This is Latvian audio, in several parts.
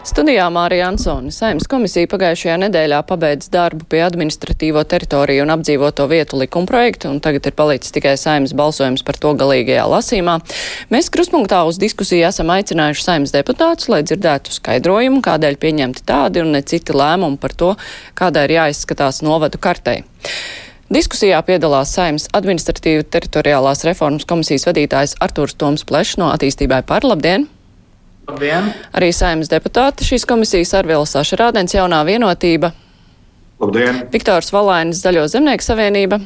Studijā Mārija Ansone Saimnes komisija pagājušajā nedēļā pabeidz darbu pie administratīvo teritoriju un apdzīvoto vietu likumprojektu, un tagad ir palicis tikai Saimnes balsojums par to galīgajā lasīmā. Mēs kruspunktā uz diskusiju esam aicinājuši Saimnes deputātus, lai dzirdētu skaidrojumu, kādēļ pieņemti tādi un ne citi lēmumi par to, kādā ir jāizskatās novadu kartei. Diskusijā piedalās Saimnes administratīva teritoriālās reformas komisijas vadītājs Artūrs Toms Plešs no attīstībai par labdien! Labdien! Arī saimnes deputāti šīs komisijas Arvila Saša Rādens jaunā vienotība. Labdien! Viktors Valainis Zaļo zemnieku savienība.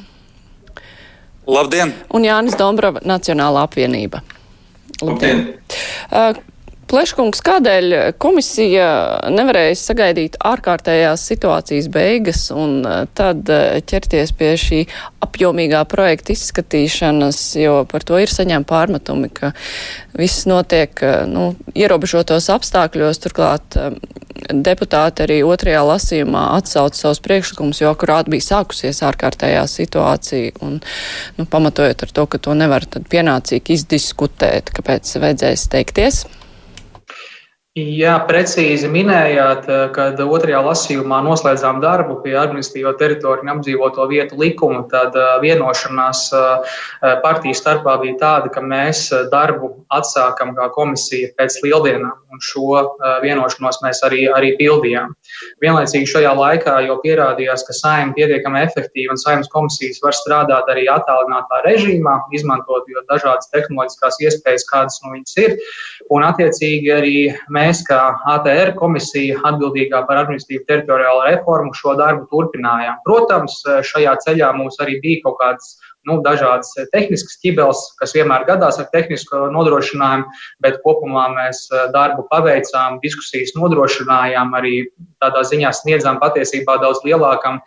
Labdien! Un Jānis Dombrava Nacionālā apvienība. Labdien! Uh, Pleškungs, kādēļ komisija nevarēja sagaidīt ārkārtējās situācijas beigas un tad ķerties pie šī apjomīgā projekta izskatīšanas, jo par to ir saņēma pārmetumi, ka viss notiek nu, ierobežotos apstākļos, turklāt deputāti arī otrajā lasījumā atsauca savus priekšlikumus, jo akurāt bija sākusies ārkārtējā situācija un nu, pamatojot ar to, ka to nevar tad pienācīgi izdiskutēt, kāpēc vajadzēs steigties. Jā, precīzi minējāt, kad otrajā lasījumā noslēdzām darbu pie administratīvo teritoriju un apdzīvoto vietu likuma. Tad vienošanās partiju starpā bija tāda, ka mēs darbu atsākam kā komisija pēc lieldienām, un šo vienošanos mēs arī, arī pildījām. Vienlaicīgi šajā laikā jau pierādījās, ka saima pietiekami efektīvi un saimas komisijas var strādāt arī attālinātā režīmā, izmantot dažādas tehnoloģiskās iespējas, kādas no viņas ir. Un attiecīgi arī mēs, kā ATR komisija, atbildīgā par administratīvu teritoriālo reformu, šo darbu turpinājām. Protams, šajā ceļā mums arī bija kaut kādas nu, dažādas tehniskas ķibeles, kas vienmēr gadās ar tehnisko nodrošinājumu, bet kopumā mēs darbu paveicām, diskusijas nodrošinājām, arī tādā ziņā sniedzām patiesībā daudz lielākam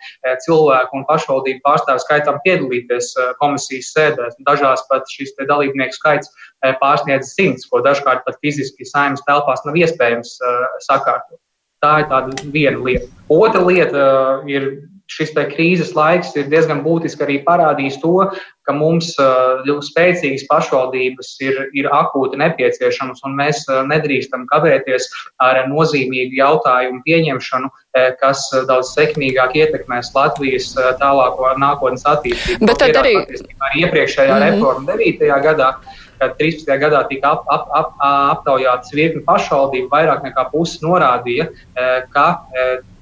cilvēku un pašvaldību pārstāvu skaitam piedalīties komisijas sēdēs. Dažās pat šis dalībnieku skaits pārsniedz simts, ko dažkārt pat fiziski saimnes telpās nav iespējams sakārtot. Tā ir viena lieta. Otra lieta ir šis krīzes laiks ir diezgan būtiski arī parādījis to, ka mums ļoti spēcīgas pašvaldības ir, ir akūti nepieciešamas, un mēs nedrīkstam kavēties ar nozīmīgu jautājumu pieņemšanu, kas daudz sekmīgāk ietekmēs Latvijas tālāko nākotnes attīstību. Bet tad arī, arī iepriekšējā mm -hmm. reforma 9. gadā kad 13. gadā tika ap, ap, ap, aptaujātas virkni pašvaldību, vairāk nekā pusi norādīja, ka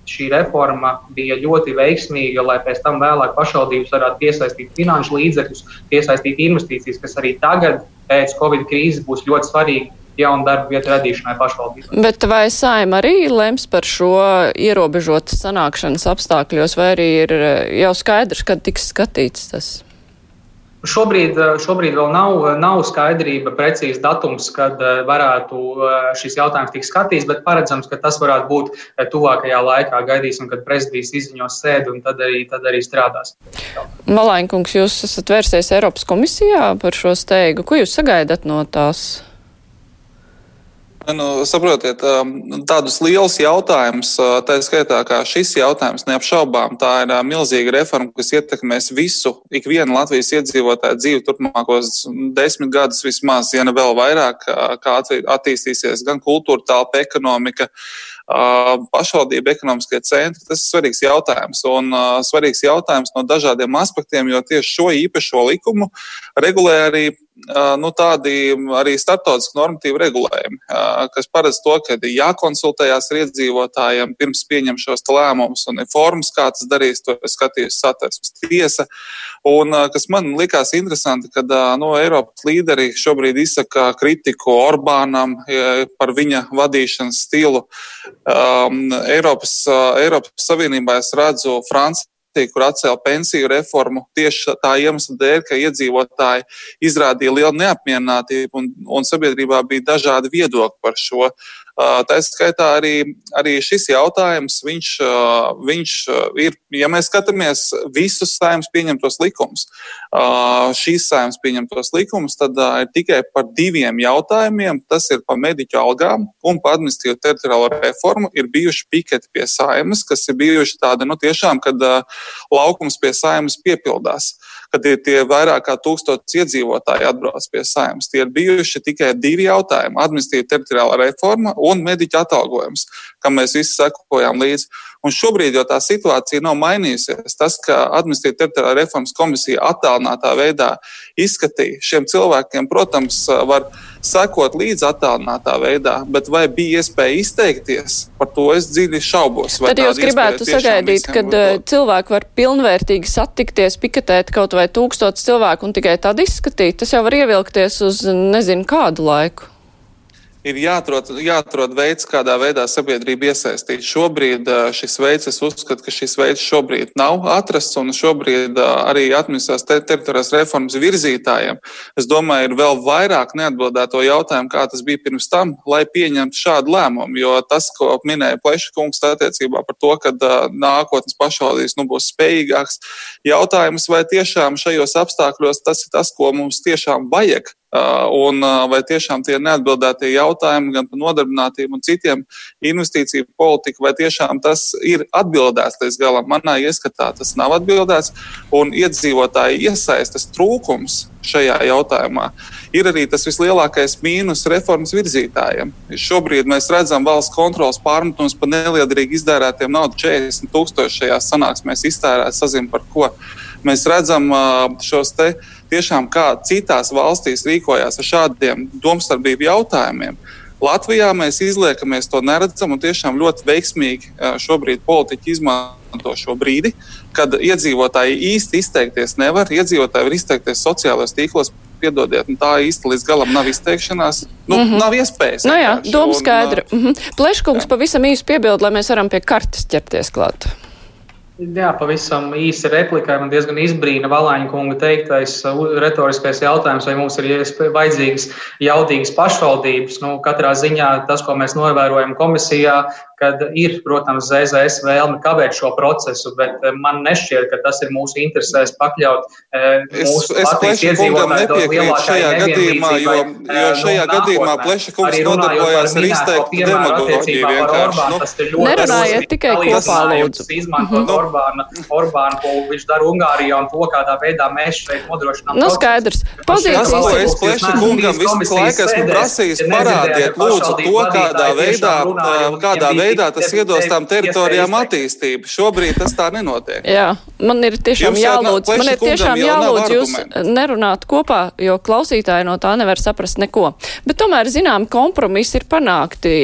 šī reforma bija ļoti veiksmīga, lai pēc tam vēlāk pašvaldības varētu piesaistīt finanšu līdzekļus, piesaistīt investīcijas, kas arī tagad pēc Covid krīzes būs ļoti svarīgi jaunu darbu vietu radīšanai pašvaldībā. Bet vai saima arī lems par šo ierobežotas sanākšanas apstākļos, vai arī ir jau skaidrs, kad tiks skatīts tas? Šobrīd, šobrīd vēl nav, nav skaidrība, precīzi datums, kad varētu šis jautājums tikt skatīts, bet paredzams, ka tas varētu būt tuvākajā laikā. Gaidīsim, kad prezidents izziņos sēdi un tad arī, tad arī strādās. Malainkungs, jūs esat vērsies Eiropas komisijā par šo steigu. Ko jūs sagaidat no tās? Nu, saprotiet, tādus lielus jautājumus, tā skaitā kā šis jautājums, neapšaubām, tā ir milzīga reforma, kas ietekmēs visu, ikvienu Latvijas iedzīvotāju dzīvi turpmākos desmit gadus vismaz, ja ne vēl vairāk, kā attīstīsies gan kultūra, telpa, ekonomika, pašvaldība, ekonomiskie centri. Tas ir svarīgs jautājums un svarīgs jautājums no dažādiem aspektiem, jo tieši šo īpašo likumu regulē arī nu, tādi arī starptautiski normatīvi regulējumi, kas paredz to, ka ir jākonsultējās ar iedzīvotājiem pirms pieņem šos lēmumus, un ir formas, kā tas darīs, to ir skatījusi satversmes tiesa. Un kas man likās interesanti, kad no Eiropas līderi šobrīd izsaka kritiku Orbānam par viņa vadīšanas stilu. Um, Eiropas, Eiropas Savienībā es redzu Franciju partija, kur atcēla pensiju reformu tieši tā iemesla dēļ, ka iedzīvotāji izrādīja lielu neapmierinātību un, un sabiedrībā bija dažādi viedokļi par šo. Tā skaitā arī, arī šis jautājums, viņš, viņš ir, ja mēs skatāmies visus saimnes pieņemtos likumus, šīs saimnes pieņemtos likumus, tad ir tikai par diviem jautājumiem. Tas ir par mediķu algām un par administratīvu teritoriālo reformu. Ir bijuši piketi pie saimnes, kas ir bijuši tādi, nu tiešām, kad laukums pie saimnes piepildās kad ir tie vairāk kā tūkstotis iedzīvotāji atbrauc pie saimnes. Tie ir bijuši tikai divi jautājumi - administratīva teritoriāla reforma un mediķa atalgojums, kam mēs visi sekojām līdzi. Un šobrīd jau tā situācija nav mainījusies. Tas, ka administratīva teritoriāla reformas komisija attālinātā veidā izskatīja šiem cilvēkiem, protams, var sekot līdzi attālinātā veidā, bet vai bija iespēja izteikties, par to es dziļi šaubos. Tad jūs gribētu sagaidīt, kad eh, cilvēki var pilnvērtīgi satikties, piketēt kaut vai tūkstots cilvēku un tikai tad izskatīt, tas jau var ievilkties uz nezinu kādu laiku ir jāatrod, jāatrod veids, kādā veidā sabiedrība iesaistīt. Šobrīd šis veids, es uzskatu, ka šis veids šobrīd nav atrasts, un šobrīd arī administrācijas te teritorijas reformas virzītājiem, es domāju, ir vēl vairāk neatbildēto jautājumu, kā tas bija pirms tam, lai pieņemtu šādu lēmumu. Jo tas, ko minēja Pleša kungs attiecībā par to, ka nākotnes pašvaldības nu, būs spējīgāks, jautājums, vai tiešām šajos apstākļos tas ir tas, ko mums tiešām vajag Un vai tiešām tie neatbildētie jautājumi gan par nodarbinātību un citiem investīciju politiku, vai tiešām tas ir atbildēts līdz galam? Manā ieskatā tas nav atbildēts, un iedzīvotāju iesaistas trūkums šajā jautājumā ir arī tas vislielākais mīnus reformas virzītājiem. Šobrīd mēs redzam valsts kontrolas pārmetumus par neliederīgi izdērētiem naudu 40 tūkstoši šajās sanāksmēs iztērēt, sazin par ko. Mēs redzam šos te tiešām kā citās valstīs rīkojās ar šādiem domstarpību jautājumiem. Latvijā mēs izliekamies, to neredzam, un tiešām ļoti veiksmīgi šobrīd politiķi izmanto šo brīdi, kad iedzīvotāji īsti izteikties nevar. Iedzīvotāji var izteikties sociālajos tīklos, piedodiet, tā īsti līdz galam nav izteikšanās. Nu, mm -hmm. Nav iespējas. Nu jā, doma skaidra. Mm -hmm. Pleškungs pavisam īsi piebildi, lai mēs varam pie kartes ķerties klāt. Jā, pavisam īsa replika. Man diezgan izbrīna Valāņa kunga teiktais uh, retoriskais jautājums, vai mums ir vajadzīgas jaudīgas pašvaldības. Nu, katrā ziņā tas, ko mēs novērojam komisijā, kad ir, protams, ZZS vēlme kavēt šo procesu, bet uh, man nešķiet, ka tas ir mūsu interesēs pakļaut uh, mūsu es, Latvijas iedzīvotāju daudz lielākai gadījumā, jo, jo šajā nu, gadījumā Pleša kungs nodarbojās ar izteiktu demagoģiju vienkārši. Nu, Nerunājiet tikai kopā, lūdzu. Orbāna, Orbāna, ko viņš dara Ungārijā un to, kādā veidā mēs šeit nodrošinām. Nu, skaidrs. Pozīcijas. Tas, ko es plešu kungam visu laiku esmu prasījis, parādiet lūdzu to, kādā veidā, kādā veidā tas iedos tām teritorijām attīstību. Šobrīd tas tā nenotiek. Jā, man ir tiešām jālūdz, man ir tiešām jālūdz jūs nerunāt kopā, jo klausītāji no tā nevar saprast neko. Bet tomēr, zinām, kompromisi ir panākti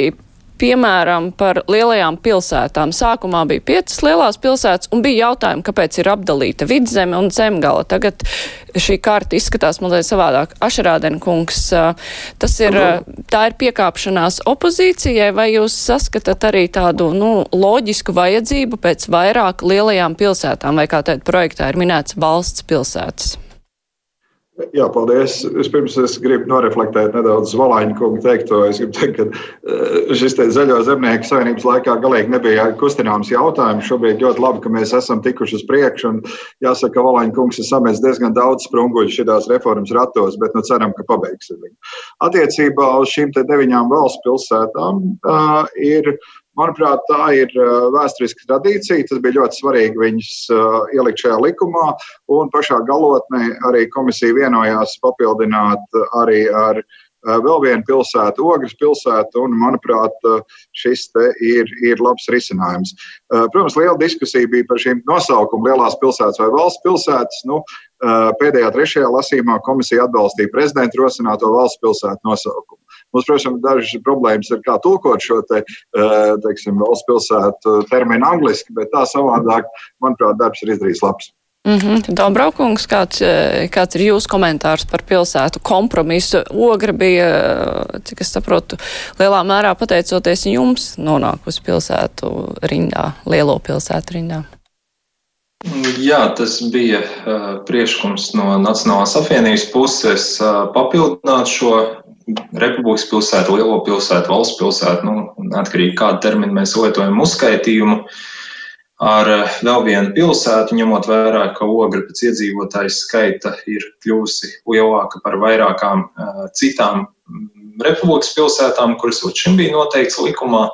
piemēram, par lielajām pilsētām. Sākumā bija piecas lielās pilsētas un bija jautājumi, kāpēc ir apdalīta vidzeme un zemgala. Tagad šī karta izskatās mazliet savādāk. Ašarādena kungs, tas ir, tā ir piekāpšanās opozīcijai, vai jūs saskatat arī tādu, nu, loģisku vajadzību pēc vairāk lielajām pilsētām, vai kā teikt, projektā ir minēts valsts pilsētas? Jā, paldies. Vispirms es gribu noreflektēt nedaudz Valāņa kunga teikto. Es gribu teikt, ka eh, šis te zaļo zemnieku savienības laikā galīgi nebija kustināms jautājums. Šobrīd ļoti labi, ka mēs esam tikuši uz priekšu. Jāsaka, ka Valāņa kungs ir samets diezgan daudz sprunguļu šīs reformas ratos, bet nu ceram, ka pabeigsim viņu. Attiecībā uz šīm te deviņām valsts pilsētām uh, ir Manuprāt, tā ir uh, vēsturiska tradīcija. Tas bija ļoti svarīgi viņus uh, ielikt šajā likumā. Un pašā galotnē arī komisija vienojās papildināt arī ar uh, vēl vienu pilsētu, Ogres pilsētu. Un, manuprāt, šis ir, ir labs risinājums. Protams, liela diskusija bija par šīm nosaukumiem, lielās pilsētas vai valsts pilsētas. Nu, pēdējā trešajā lasījumā komisija atbalstīja prezidenta rosināto valsts pilsētu nosaukumu. Mums, protams, dažas problēmas ir kā tulkot šo te, eh, teiksim, valsts pilsētu terminu angliski, bet tā savādāk, manuprāt, darbs ir izdarījis labs. Mm -hmm. Dombrovkungs, kāds, eh, kāds ir jūsu komentārs par pilsētu kompromisu? Ogra bija, eh, cik es saprotu, lielā mērā pateicoties jums nonākusi pilsētu rindā, lielo pilsētu rindā. Jā, tas bija uh, priekšlikums no Nacionālās apvienības puses uh, papildināt šo republikas pilsētu, lielo pilsētu, valsts pilsētu, nu, atkarīgi kādu terminu mēs lietojam uzskaitījumu. Ar vēl vienu pilsētu, ņemot vērā, ka ogra pēc iedzīvotāju skaita ir kļuvusi lielāka par vairākām uh, citām republikas pilsētām, kuras līdz šim bija noteikts likumā.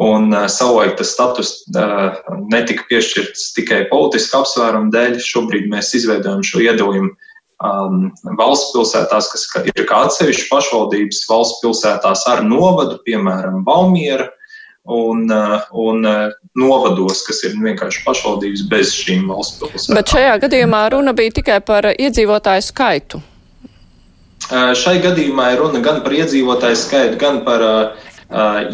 Un uh, savulaik tas status netika piešķirts tikai politiska apsvēruma dēļ. Šobrīd mēs izveidojam šo iedalījumu um, valsts pilsētās, kas ir kā atsevišķas pašvaldības, valsts pilsētās ar novadu, piemēram, Valmiera, un, uh, un uh, novados, kas ir vienkārši pašvaldības bez šīm valsts pilsētām. Bet šajā gadījumā runa bija tikai par iedzīvotāju skaitu. Uh, šai gadījumā ir runa gan par iedzīvotāju skaitu, gan par uh,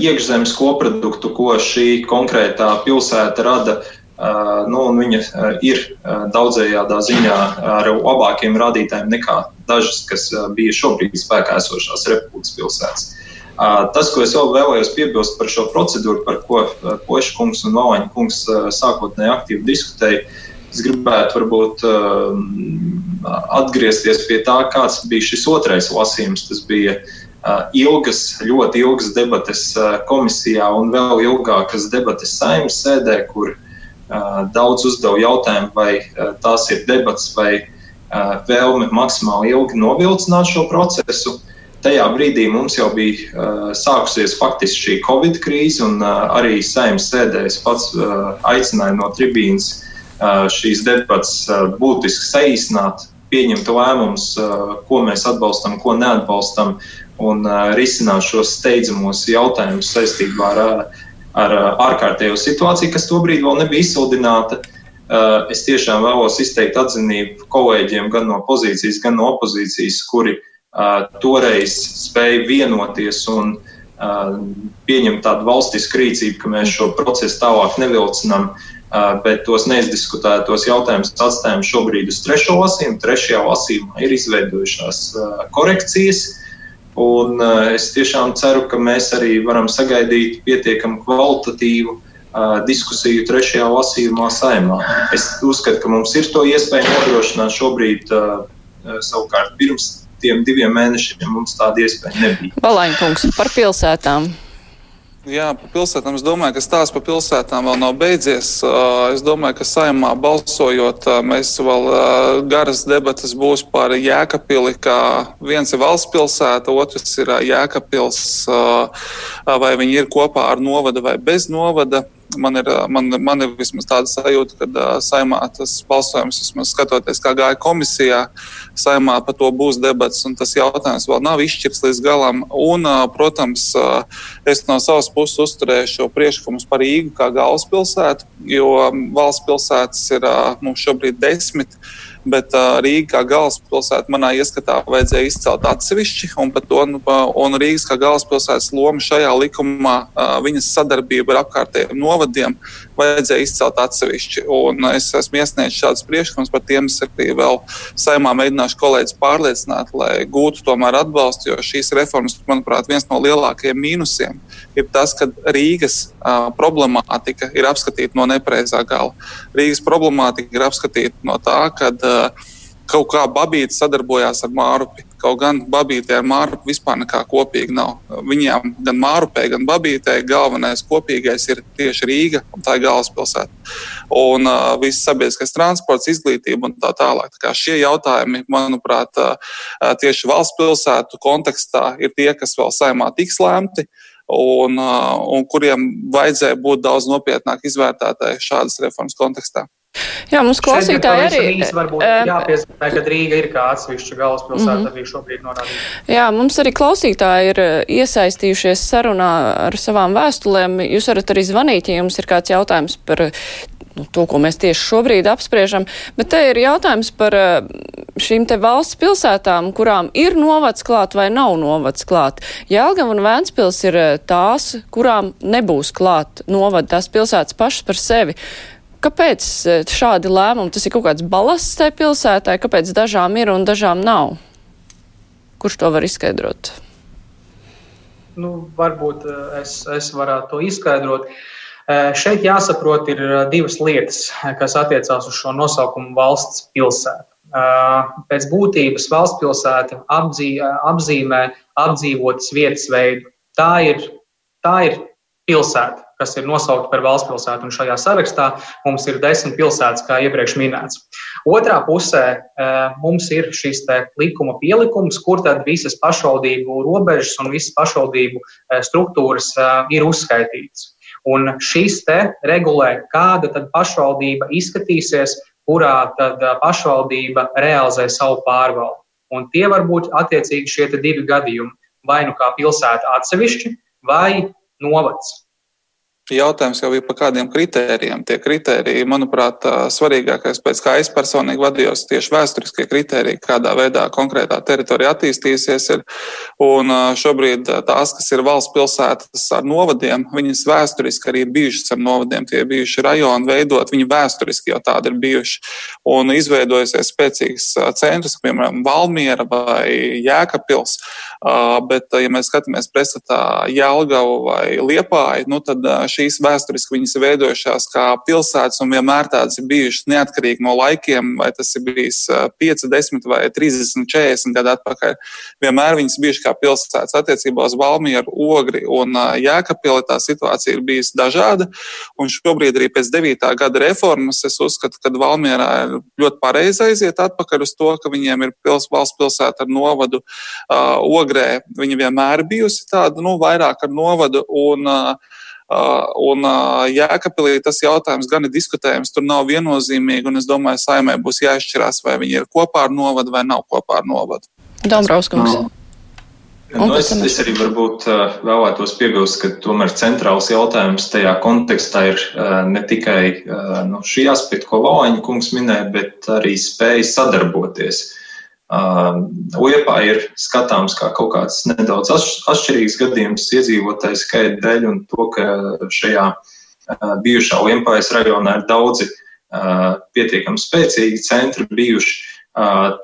iekšzemes koproduktu, ko šī konkrētā pilsēta rada uh, nu, viņa ir daudzējādā ziņā ar labākiem rādītājiem nekā dažas, kas bija šobrīd spēkā esošās republikas pilsētas. Tas, ko es vēl vēlējos piebilst par šo procedūru, par ko Poša kungs un Valaņa kungs sākotnēji aktīvi diskutēja, es gribētu varbūt atgriezties pie tā, kāds bija šis otrais lasījums. Tas bija ilgas, ļoti ilgas debates komisijā un vēl ilgākas debates saimnes sēdē, kur uh, Daudz uzdeva jautājumu, vai tās ir debats vai vēlme maksimāli ilgi novilcināt šo procesu. Tajā brīdī mums jau bija sākusies faktiski šī Covid krīze, un arī saimnes sēdēs pats uh, aicināja no tribīnas šīs debatas būtiski saīsināt, pieņemt lēmumus, ko mēs atbalstam, ko neatbalstam, un risināt šos steidzamos jautājumus saistībā ar ar ārkārtējo situāciju, kas tobrīd vēl nebija izsludināta. Es tiešām vēlos izteikt atzinību kolēģiem gan no pozīcijas, gan no opozīcijas, kuri toreiz spēja vienoties un pieņemt tādu valstisku rīcību, ka mēs šo procesu tālāk nevilcinām, bet tos neizdiskutētos jautājumus atstājam šobrīd uz trešo lasījumu. Trešajā lasījumā ir izveidojušās korekcijas Un uh, es tiešām ceru, ka mēs arī varam sagaidīt pietiekami kvalitatīvu uh, diskusiju trešajā lasījumā saimā. Es uzskatu, ka mums ir to iespēja nodrošināt šobrīd, uh, savukārt pirms tiem diviem mēnešiem mums tāda iespēja nebija. Valaņkungs par pilsētām. Jā, par pilsētām. Es domāju, ka stāsts par pilsētām vēl nav beidzies. Es domāju, ka saimā balsojot, mēs vēl garas debatas būs par Jēkabili, kā viens ir valsts pilsēta, otrs ir Jēkabils, vai viņi ir kopā ar novada vai bez novada man ir, man, man ir vismaz tāda sajūta, ka uh, saimā tas balsojums, vismaz skatoties, kā gāja komisijā, saimā par to būs debats, un tas jautājums vēl nav izšķirts līdz galam. Un, uh, protams, uh, es no savas puses uzturēju šo priekšlikumu par Rīgu kā galvaspilsētu, jo valsts pilsētas ir uh, mums šobrīd desmit. Uh, bet Rīga kā galvaspilsēta manā ieskatā vajadzēja izcelt atsevišķi, un, to, nu, un Rīgas kā galvaspilsētas loma šajā likumā, viņas sadarbība ar apkārtējiem novadiem vajadzēja izcelt atsevišķi. Un es esmu iesniedzis šādus priekšlikumus, par tiem es arī vēl saimā mēģināšu kolēģis pārliecināt, lai gūtu tomēr atbalstu, jo šīs reformas, manuprāt, viens no lielākajiem mīnusiem ir tas, ka Rīgas uh, problemātika ir apskatīta no nepareizā gala. Rīgas problemātika ir apskatīta no tā, ka uh, kaut kā Babīte sadarbojās ar Mārupi. Kaut gan Babītē ar Mārupi vispār nekā kopīga nav. Viņām gan Mārupē, gan Babītē galvenais kopīgais ir tieši Rīga un tā ir galvaspilsēta. Un uh, viss sabiedriskais transports, izglītība un tā tālāk. Tā šie jautājumi, manuprāt, uh, tieši valsts pilsētu kontekstā ir tie, kas vēl saimā tiks lēmti. Uh, un, un kuriem vajadzēja būt daudz nopietnāk izvērtētai šādas reformas kontekstā. Jā, mums klausītāji arī. Varbūt jāpiezīmē, ka Rīga ir kā atsevišķa galvaspilsēta mm -hmm. arī šobrīd norādīta. Jā, mums arī klausītāji ir iesaistījušies sarunā ar savām vēstulēm. Jūs varat arī zvanīt, ja jums ir kāds jautājums par nu, to, ko mēs tieši šobrīd apspriežam. Bet te ir jautājums par eh, šīm te valsts pilsētām, kurām ir novads klāt vai nav novads klāt. Jēlgava un Vēnspils ir eh, tās, kurām nebūs klāt novad tās pilsētas pašas par sevi. Kāpēc eh, šādi lēmumi? Tas ir kaut kāds balasts tai pilsētai, kāpēc dažām ir un dažām nav? Kurš to var izskaidrot? Nu, varbūt es, es varētu to izskaidrot. Eh, šeit jāsaprot, ir divas lietas, kas attiecās uz šo nosaukumu valsts pilsēta. pēc būtības valsts pilsēta apzī, apzīmē apdzīvotas vietas veidu. Tā ir, tā ir pilsēta, kas ir nosaukta par valsts pilsētu. Un šajā sarakstā mums ir desmit pilsētas, kā iepriekš minēts. Otrā pusē mums ir šis likuma pielikums, kur tad visas pašvaldību robežas un visas pašvaldību struktūras ir uzskaitītas. Un šis te regulē, kāda tad pašvaldība izskatīsies kurā tad pašvaldība realizē savu pārvaldi. Un tie var būt attiecīgi šie divi gadījumi. Vai nu kā pilsēta atsevišķi, vai novads. Jautājums jau bija par kādiem kritērijiem. Tie kritēriji, manuprāt, svarīgākais, pēc kā es personīgi vadījos, tieši vēsturiskie kritēriji, kādā veidā konkrētā teritorija attīstīsies. Ir. Un šobrīd tās, kas ir valsts pilsētas ar novadiem, viņas vēsturiski arī ir bijušas ar novadiem. Tie bijuši rajoni veidot, viņi vēsturiski jau tādi ir bijuši. Un izveidojusies spēcīgs centrs, piemēram, Valmiera vai Jēkabpils. Bet, ja mēs skatāmies pretstatā Jelgavu vai Liepāju, nu tad šī šīs vēsturiski viņas ir veidojušās kā pilsētas un vienmēr tādas ir bijušas neatkarīgi no laikiem, vai tas ir bijis 5, 10 vai 30, 40 gadu atpakaļ. Vienmēr viņas bijušas kā pilsētas attiecībā uz Valmieru, Ogri un Jēkabpili. Tā situācija ir bijusi dažāda, un šobrīd arī pēc 9. gada reformas es uzskatu, ka Valmierā ir ļoti pareizi aiziet atpakaļ uz to, ka viņiem ir pils, valsts pilsēta ar novadu. Uh, Ogrē viņa vienmēr bijusi tāda, nu, vairāk ar novadu. Un, Uh, un uh, Jēkabīlī tas jautājums gan ir diskutējams, tur nav viennozīmīgi, un es domāju, saimē būs jāizšķirās, vai viņi ir kopā ar novadu vai nav kopā ar novadu. Dombrovskums. No. Nu, es, es arī varbūt uh, vēlētos piebilst, ka tomēr centrāls jautājums tajā kontekstā ir ne tikai nu, šī aspekta, ko Valaņa kungs minēja, bet arī spēja sadarboties. Liepā ir skatāms kā kaut kāds nedaudz atšķirīgs gadījums iedzīvotāju skaita dēļ un to, ka šajā bijušā Liepājas rajonā ir daudzi pietiekami spēcīgi centri bijuši.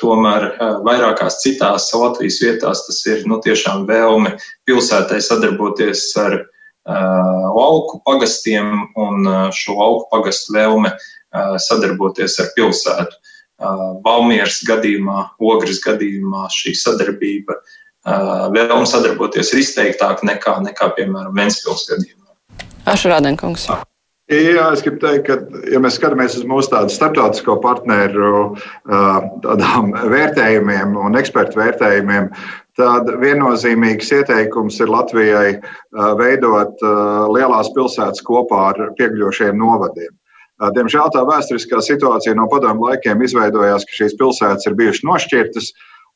Tomēr vairākās citās Latvijas vietās tas ir nu, tiešām vēlme pilsētai sadarboties ar lauku pagastiem un šo lauku pagastu vēlme sadarboties ar pilsētu. Valmieras gadījumā, Ogres gadījumā šī sadarbība, vēlme sadarboties ir izteiktāka nekā, nekā piemēram, Ventspils gadījumā. Ašrādenkungs. Jā, es gribu teikt, ka, ja mēs skatāmies uz mūsu tādu starptautisko partneru tādām vērtējumiem un ekspertu vērtējumiem, tad viennozīmīgs ieteikums ir Latvijai veidot lielās pilsētas kopā ar piekļuvošiem novadiem. Diemžēl tā vēsturiskā situācija no padomu laikiem izveidojās, ka šīs pilsētas ir bijušas nošķirtas.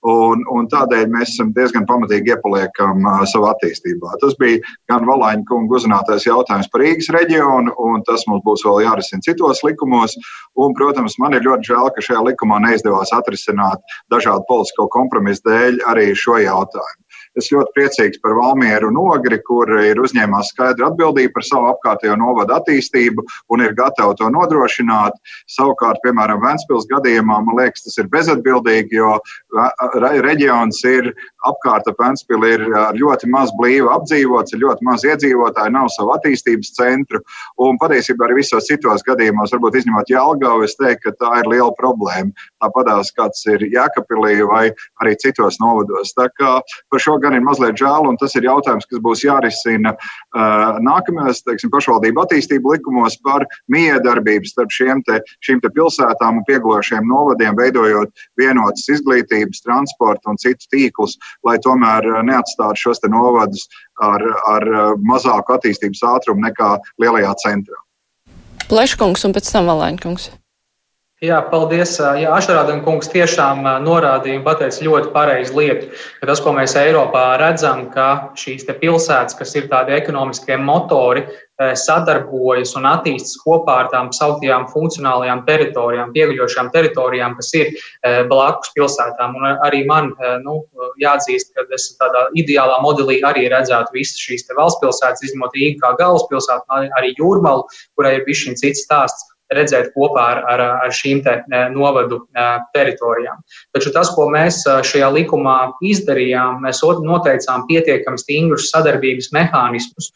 Un, un tādēļ mēs diezgan pamatīgi iepaliekam uh, savā attīstībā. Tas bija gan Valāņa kunga uzzinātais jautājums par Rīgas reģionu, un tas mums būs vēl jārisina citos likumos. Un, protams, man ir ļoti žēl, ka šajā likumā neizdevās atrisināt dažādu politisko kompromisu dēļ arī šo jautājumu. Es ļoti priecīgs par Valmieru un Ogri, kur ir uzņēmās skaidru atbildību par savu apkārtējo novadu attīstību un ir gatavi to nodrošināt. Savukārt, piemēram, Ventspils gadījumā, man liekas, tas ir bezatbildīgi, jo reģions ir apkārt ap Ventspili ir ļoti maz blīvi apdzīvots, ir ļoti maz iedzīvotāji, nav savu attīstības centru. Un patiesībā arī visos citos gadījumos, varbūt izņemot Jālgavu, es teiktu, ka tā ir liela problēma. Tāpatās kāds ir Jēkabpilī vai arī citos novados. Tā kā par šo gan ir mazliet žēl, un tas ir jautājums, kas būs jārisina uh, nākamajos teiksim, pašvaldību attīstību likumos par miedarbību starp šiem te, šīm te pilsētām un pieglošiem novadiem, veidojot vienotas izglītības, transporta un citus tīklus, lai tomēr neatstātu šos novadus ar, ar mazāku attīstības ātrumu nekā lielajā centrā. Pleškungs un pēc tam Valēņkungs. Jā, paldies. Jā, Ašarādam kungs tiešām norādīja un pateica ļoti pareizu lietu, tas, ko mēs Eiropā redzam, ka šīs pilsētas, kas ir tādi ekonomiskie motori, sadarbojas un attīstas kopā ar tām sauktajām funkcionālajām teritorijām, pieguļošām teritorijām, kas ir blakus pilsētām. Un arī man nu, jāatzīst, ka es tādā ideālā modelī arī redzētu visas šīs valsts pilsētas, izņemot Rīgu kā galvaspilsētu, arī Jūrmalu, kurai ir bijis šis cits stāsts redzēt kopā ar, ar, ar šīm te novadu teritorijām. Taču tas, ko mēs šajā likumā izdarījām, mēs noteicām pietiekami stingrus sadarbības mehānismus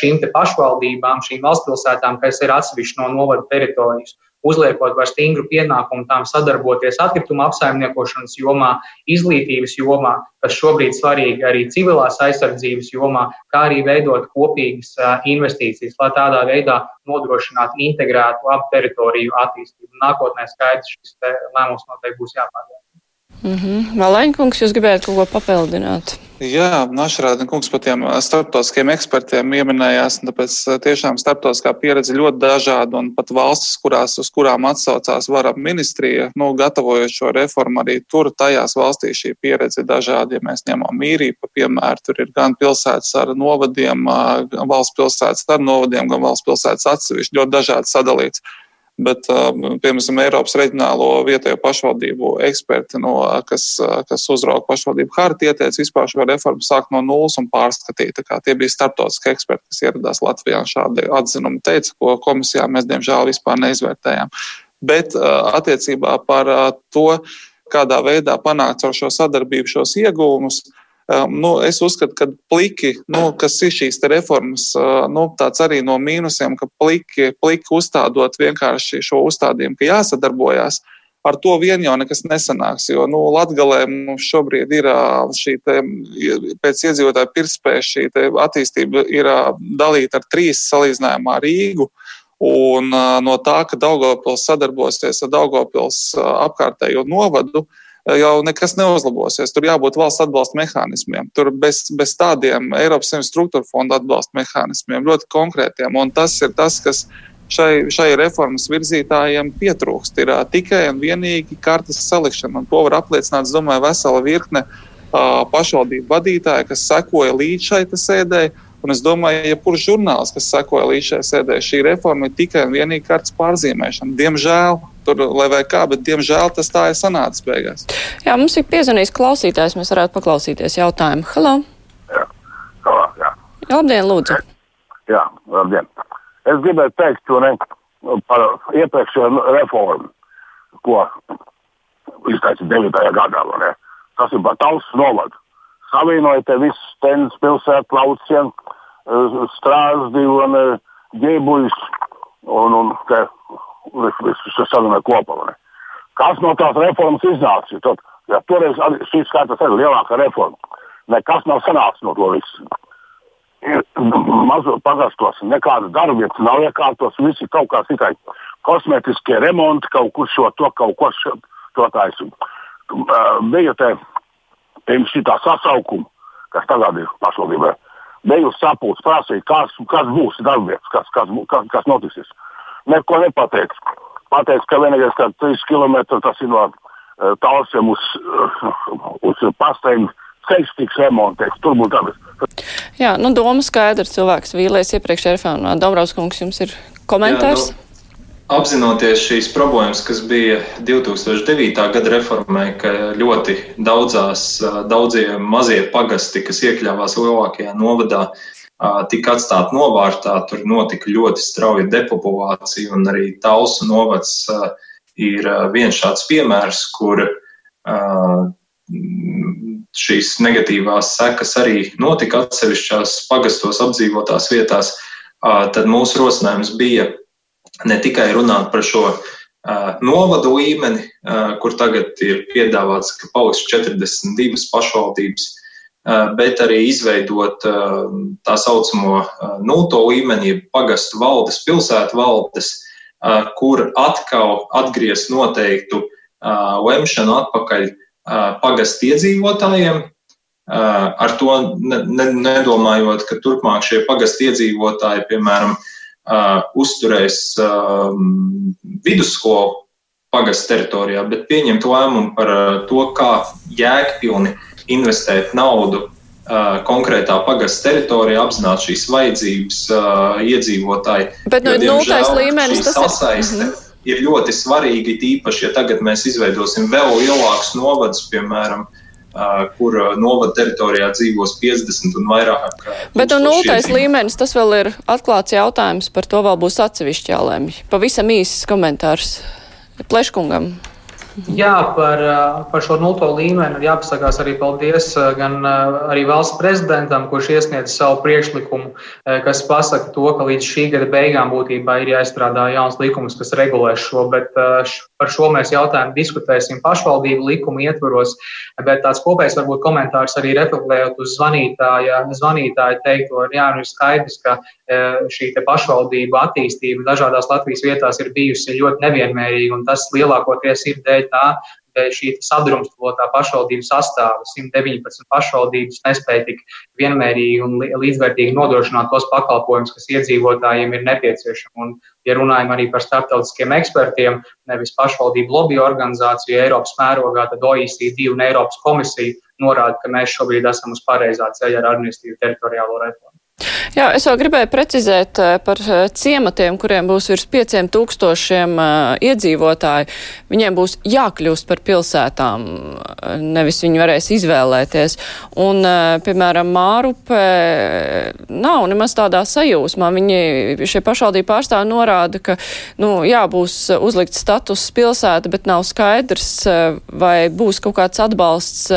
šīm pašvaldībām, šīm valstspilsētām, kas ir atsevišķi no novadu teritorijas. Uzliekot par stingru pienākumu tām sadarboties atkrituma apsaimniekošanas jomā, izglītības jomā, kas šobrīd svarīgi arī civilās aizsardzības jomā, kā arī veidot kopīgas investīcijas, lai tādā veidā nodrošinātu integrētu labu teritoriju attīstību. Nākotnē skaidrs šis lēmums noteikti būs jāpārdomā. Mm -hmm. Valēņkungs, jūs gribējāt kaut ko papildināt? Jā, Našrāda kungs par tiem starptautiskiem ekspertiem pieminējās, un tāpēc tiešām starptautiskā pieredze ļoti dažāda, un pat valstis, kurās, uz kurām atsaucās vara ministrija, nu, gatavojot šo reformu, arī tur tajās valstīs šī pieredze ir dažāda. Ja mēs ņemam mīriju, pa piemēru, tur ir gan pilsētas ar novadiem, gan valsts pilsētas ar novadiem, gan valsts pilsētas atsevišķi ļoti dažādi sadalīts bet, piemēram, Eiropas reģionālo vietējo pašvaldību eksperti, no, kas, kas uzrauga pašvaldību hartu, ieteica vispār šo reformu sākt no nulles un pārskatīt. Tie bija starptautiski eksperti, kas ieradās Latvijā un šādi atzinumi teica, ko komisijā mēs diemžēl vispār neizvērtējām. Bet attiecībā par to, kādā veidā panākt ar šo sadarbību šos iegūmus, Um, nu, es uzskatu, ka pliki, nu, kas ir šīs reformas, nu, tāds arī no mīnusiem, ka pliki, pliki uzstādot vienkārši šo uzstādījumu, ka jāsadarbojās. Ar to vien jau nekas nesanāks, jo nu, Latvijā mums šobrīd ir šī te, pēc iedzīvotāju pirktspējas šī attīstība ir dalīta ar trīs salīdzinājumā Rīgu. Un no tā, ka Daugopils sadarbosies ar Daugopils apkārtējo novadu, uh, jau nekas neuzlabosies. Tur jābūt valsts atbalsta mehānismiem. Tur bez, bez tādiem Eiropas Savienības struktūra fonda atbalsta mehānismiem, ļoti konkrētiem. Un tas ir tas, kas šai, šai reformas virzītājiem pietrūkst. Ir tikai un vienīgi kartes salikšana. Un to var apliecināt, es domāju, vesela virkne pašvaldību vadītāji, kas sekoja līdz šai sēdēji. Un es domāju, ja jebkurš žurnāls, kas sekoja līdz šai sēdē, šī reforma ir tikai un vienīgi kārtas pārzīmēšana. Diemžēl, tur lai vai kā, bet diemžēl tas tā ir sanācis beigās. Jā, mums ir piezvanījis klausītājs, mēs varētu paklausīties jautājumu. Halo! Jā, Halo, jā. Labdien, lūdzu! Jā, labdien! Es gribēju teikt, to ne par iepriekšējo reformu, ko izteica 9. gadā. Ne? Tas ir par tautas novadu savienoja te visus tenis pilsētu laucienu, eh, strāzdi un eh, ģēbuļus un, un te visu savienoja kopā. Kas no tās reformas iznāca? Tad, ja toreiz šīs skaitās arī lielākā reforma. Nekas nav sanācis no to visu. Mazo pagastos nekāda darbvietas nav iekārtos, visi kaut kā tikai kosmetiskie remonti, kaut kur šo to, kaut ko šo to taisību. Bija te pirms šī sasaukuma, kas tagad ir pašvaldībā, bija sapūts, prasīja, kas, kas būs darbvietas, kas, kas, kas, kas notiks. Neko nepateiks. Pateiks, ka vienīgais, ka 3 km tas ir no tālsiem uz, uz pastēm. Ceļš tiks remontēts, tur būs dabas. Jā, nu doma skaidrs, cilvēks vīlēs iepriekšējā reformā. Dombrovskungs, jums ir komentārs? Jā, nu, Apzinoties šīs problēmas, kas bija 2009. gada reformai, ka ļoti daudzās, daudzie mazie pagasti, kas iekļāvās lielākajā novadā, tika atstāti novārtā, tur notika ļoti strauja depopulācija, un arī Tausu novads ir viens šāds piemērs, kur šīs negatīvās sekas arī notika atsevišķās pagastos apdzīvotās vietās, tad mūsu rosinājums bija ne tikai runāt par šo novadu līmeni, kur tagad ir piedāvāts, ka paliks 42 pašvaldības, bet arī izveidot tā saucamo nulto līmeni, pagastu valdes, pilsētu valdes, kur atkal atgriezt noteiktu lemšanu atpakaļ pagastu iedzīvotājiem, ar to nedomājot, ka turpmāk šie pagastu iedzīvotāji, piemēram, uzturēs vidusskolu pagastu teritorijā, bet pieņemt lēmumu par to, kā jēgpilni investēt naudu konkrētā pagasta teritorijā, apzināt šīs vajadzības iedzīvotāji. Bet no nu, nultais līmenis tas sasaiste. ir. -hmm. Ir ļoti svarīgi, tīpaši, ja tagad mēs izveidosim vēl lielākus novadus, piemēram, kur novada teritorijā dzīvos 50 un vairāk. Bet no nultais līmenis tas vēl ir atklāts jautājums, par to vēl būs atsevišķi jālēmj. Pavisam īsts komentārs Pleškungam. Jā, par, par šo nulto līmeni jāpasakās arī paldies gan arī valsts prezidentam, kurš iesniedz savu priekšlikumu, kas pasaka to, ka līdz šī gada beigām būtībā ir jāizstrādā jauns likums, kas regulē šo, bet par šo mēs jautājumu diskutēsim pašvaldību likumu ietvaros, bet tāds kopējs varbūt komentārs arī reflektējot uz zvanītāja, zvanītāja teikto, jā, nu ir skaidrs, ka šī pašvaldību attīstība dažādās Latvijas vietās ir bijusi ļoti nevienmērīga, un tas lielākoties ir dēļ tā, dēļ šī sadrumstalotā pašvaldību sastāva. 119 pašvaldības nespēja tik vienmērīgi un līdzvērtīgi nodrošināt tos pakalpojumus, kas iedzīvotājiem ir nepieciešami. Un, ja runājam arī par starptautiskiem ekspertiem, nevis pašvaldību lobby organizāciju Eiropas mērogā, tad OECD un Eiropas komisija norāda, ka mēs šobrīd esam uz pareizā ceļa ar administratīvu teritoriālo reformu. Jā, es vēl gribēju precizēt eh, par eh, ciematiem, kuriem būs virs pieciem tūkstošiem uh, iedzīvotāju. Viņiem būs jākļūst par pilsētām, nevis viņi varēs izvēlēties. Un, piemēram, Mārupē nav nemaz tādā sajūsmā. Viņi, šie pašvaldību pārstāvi norāda, ka, nu, jā, būs uzlikt status pilsēta, bet nav skaidrs, vai būs kaut kāds atbalsts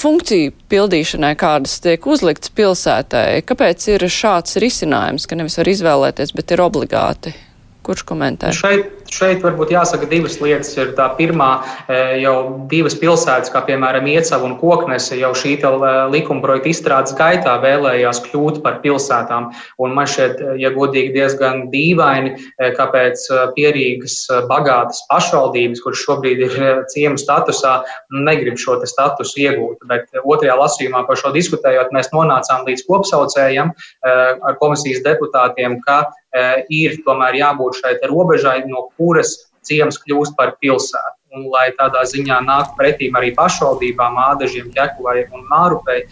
funkciju pildīšanai, kādas tiek uzlikts pilsētai. Kāpēc ir šāds risinājums, ka nevis var izvēlēties, bet ir obligāti? Kurš komentē? Šeit, šeit varbūt jāsaka divas lietas. Ir tā pirmā, e, jau divas pilsētas, kā piemēram Iecava un Koknese, jau šī e, likuma projekta izstrādes gaitā vēlējās kļūt par pilsētām. Un man šķiet, e, ja godīgi, diezgan dīvaini, kāpēc pierīgas bagātas pašvaldības, kuras šobrīd ir ciemu statusā, negrib šo statusu iegūt. Bet otrajā lasījumā par šo diskutējot, mēs nonācām līdz kopsaucējiem ar komisijas deputātiem, ka ir tomēr jābūt šai robežai, no kuras ciems kļūst par pilsētu. Un, lai tādā ziņā nāktu pretīm arī pašvaldībām, Ādažiem, Ķekuvai un Mārupei,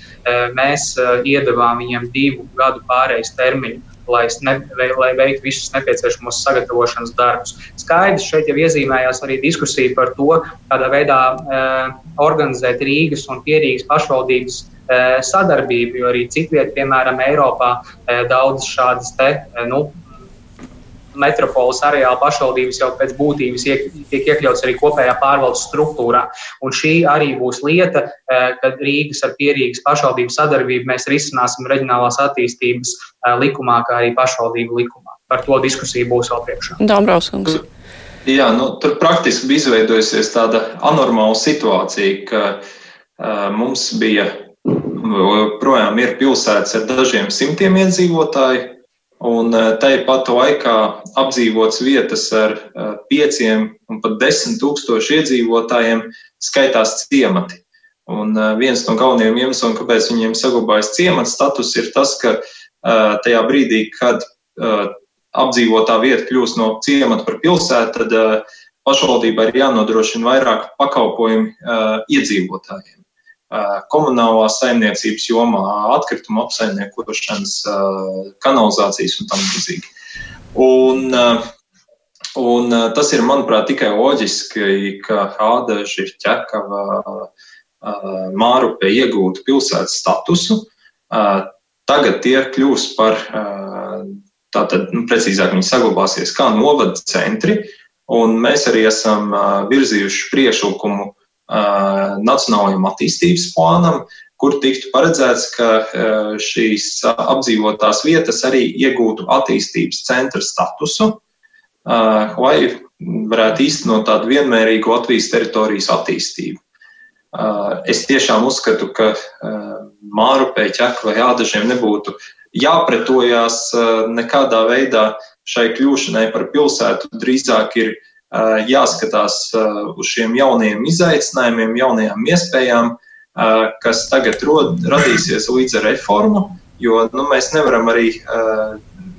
mēs iedavām viņiem divu gadu pārejas termiņu. Lai, ne, lai veiktu visus nepieciešamos sagatavošanas darbus. Skaidrs, šeit jau iezīmējās arī diskusija par to, kādā veidā e, organizēt Rīgas un Pierīgas pašvaldības e, sadarbību, jo arī citviet, piemēram, Eiropā, e, daudz šādas te, e, nu, metropoles areāla pašvaldības jau pēc būtības tiek iekļauts arī kopējā pārvaldes struktūrā. Un šī arī būs lieta, eh, kad Rīgas ar Pierīgas pašvaldību sadarbību mēs risināsim reģionālās attīstības eh, likumā, kā arī pašvaldību likumā. Par to diskusija būs vēl priekšā. Dombrovskis. Jā, nu, tur praktiski bija izveidojusies tāda anormāla situācija, ka uh, mums bija, projām ir pilsētas ar dažiem simtiem iedzīvotāju, Un eh, tāpat laikā apdzīvots vietas ar eh, pieciem un pat desmit tūkstošu iedzīvotājiem skaitās ciemati. Un eh, viens no galvenajiem iemesliem, kāpēc viņiem saglabājas ciemata status, ir tas, ka tajā brīdī, kad apdzīvotā vieta kļūst no ciemata par pilsētu, tad pašvaldībai ir jānodrošina vairāk pakalpojumu iedzīvotājiem komunālās saimniecības jomā, atkrituma apsaimniekošanas, kanalizācijas un tam līdzīgi. Un, un tas ir, manuprāt, tikai loģiski, ka Ādaži, Ķekava, Mārupē iegūtu pilsētas statusu. Tagad tie kļūs par, tātad, nu, precīzāk, viņi saglabāsies kā novada centri, un mēs arī esam virzījuši priešlikumu nacionālajam attīstības plānam, kur tiktu paredzēts, ka šīs apdzīvotās vietas arī iegūtu attīstības centra statusu, lai varētu īstenot tādu vienmērīgu Latvijas teritorijas attīstību. Es tiešām uzskatu, ka Mārupē, Ķekla vai Ādažiem nebūtu jāpretojās nekādā veidā šai kļūšanai par pilsētu. Drīzāk ir jāskatās uz šiem jaunajiem izaicinājumiem, jaunajām iespējām, kas tagad rod, radīsies līdz ar reformu, jo nu, mēs nevaram arī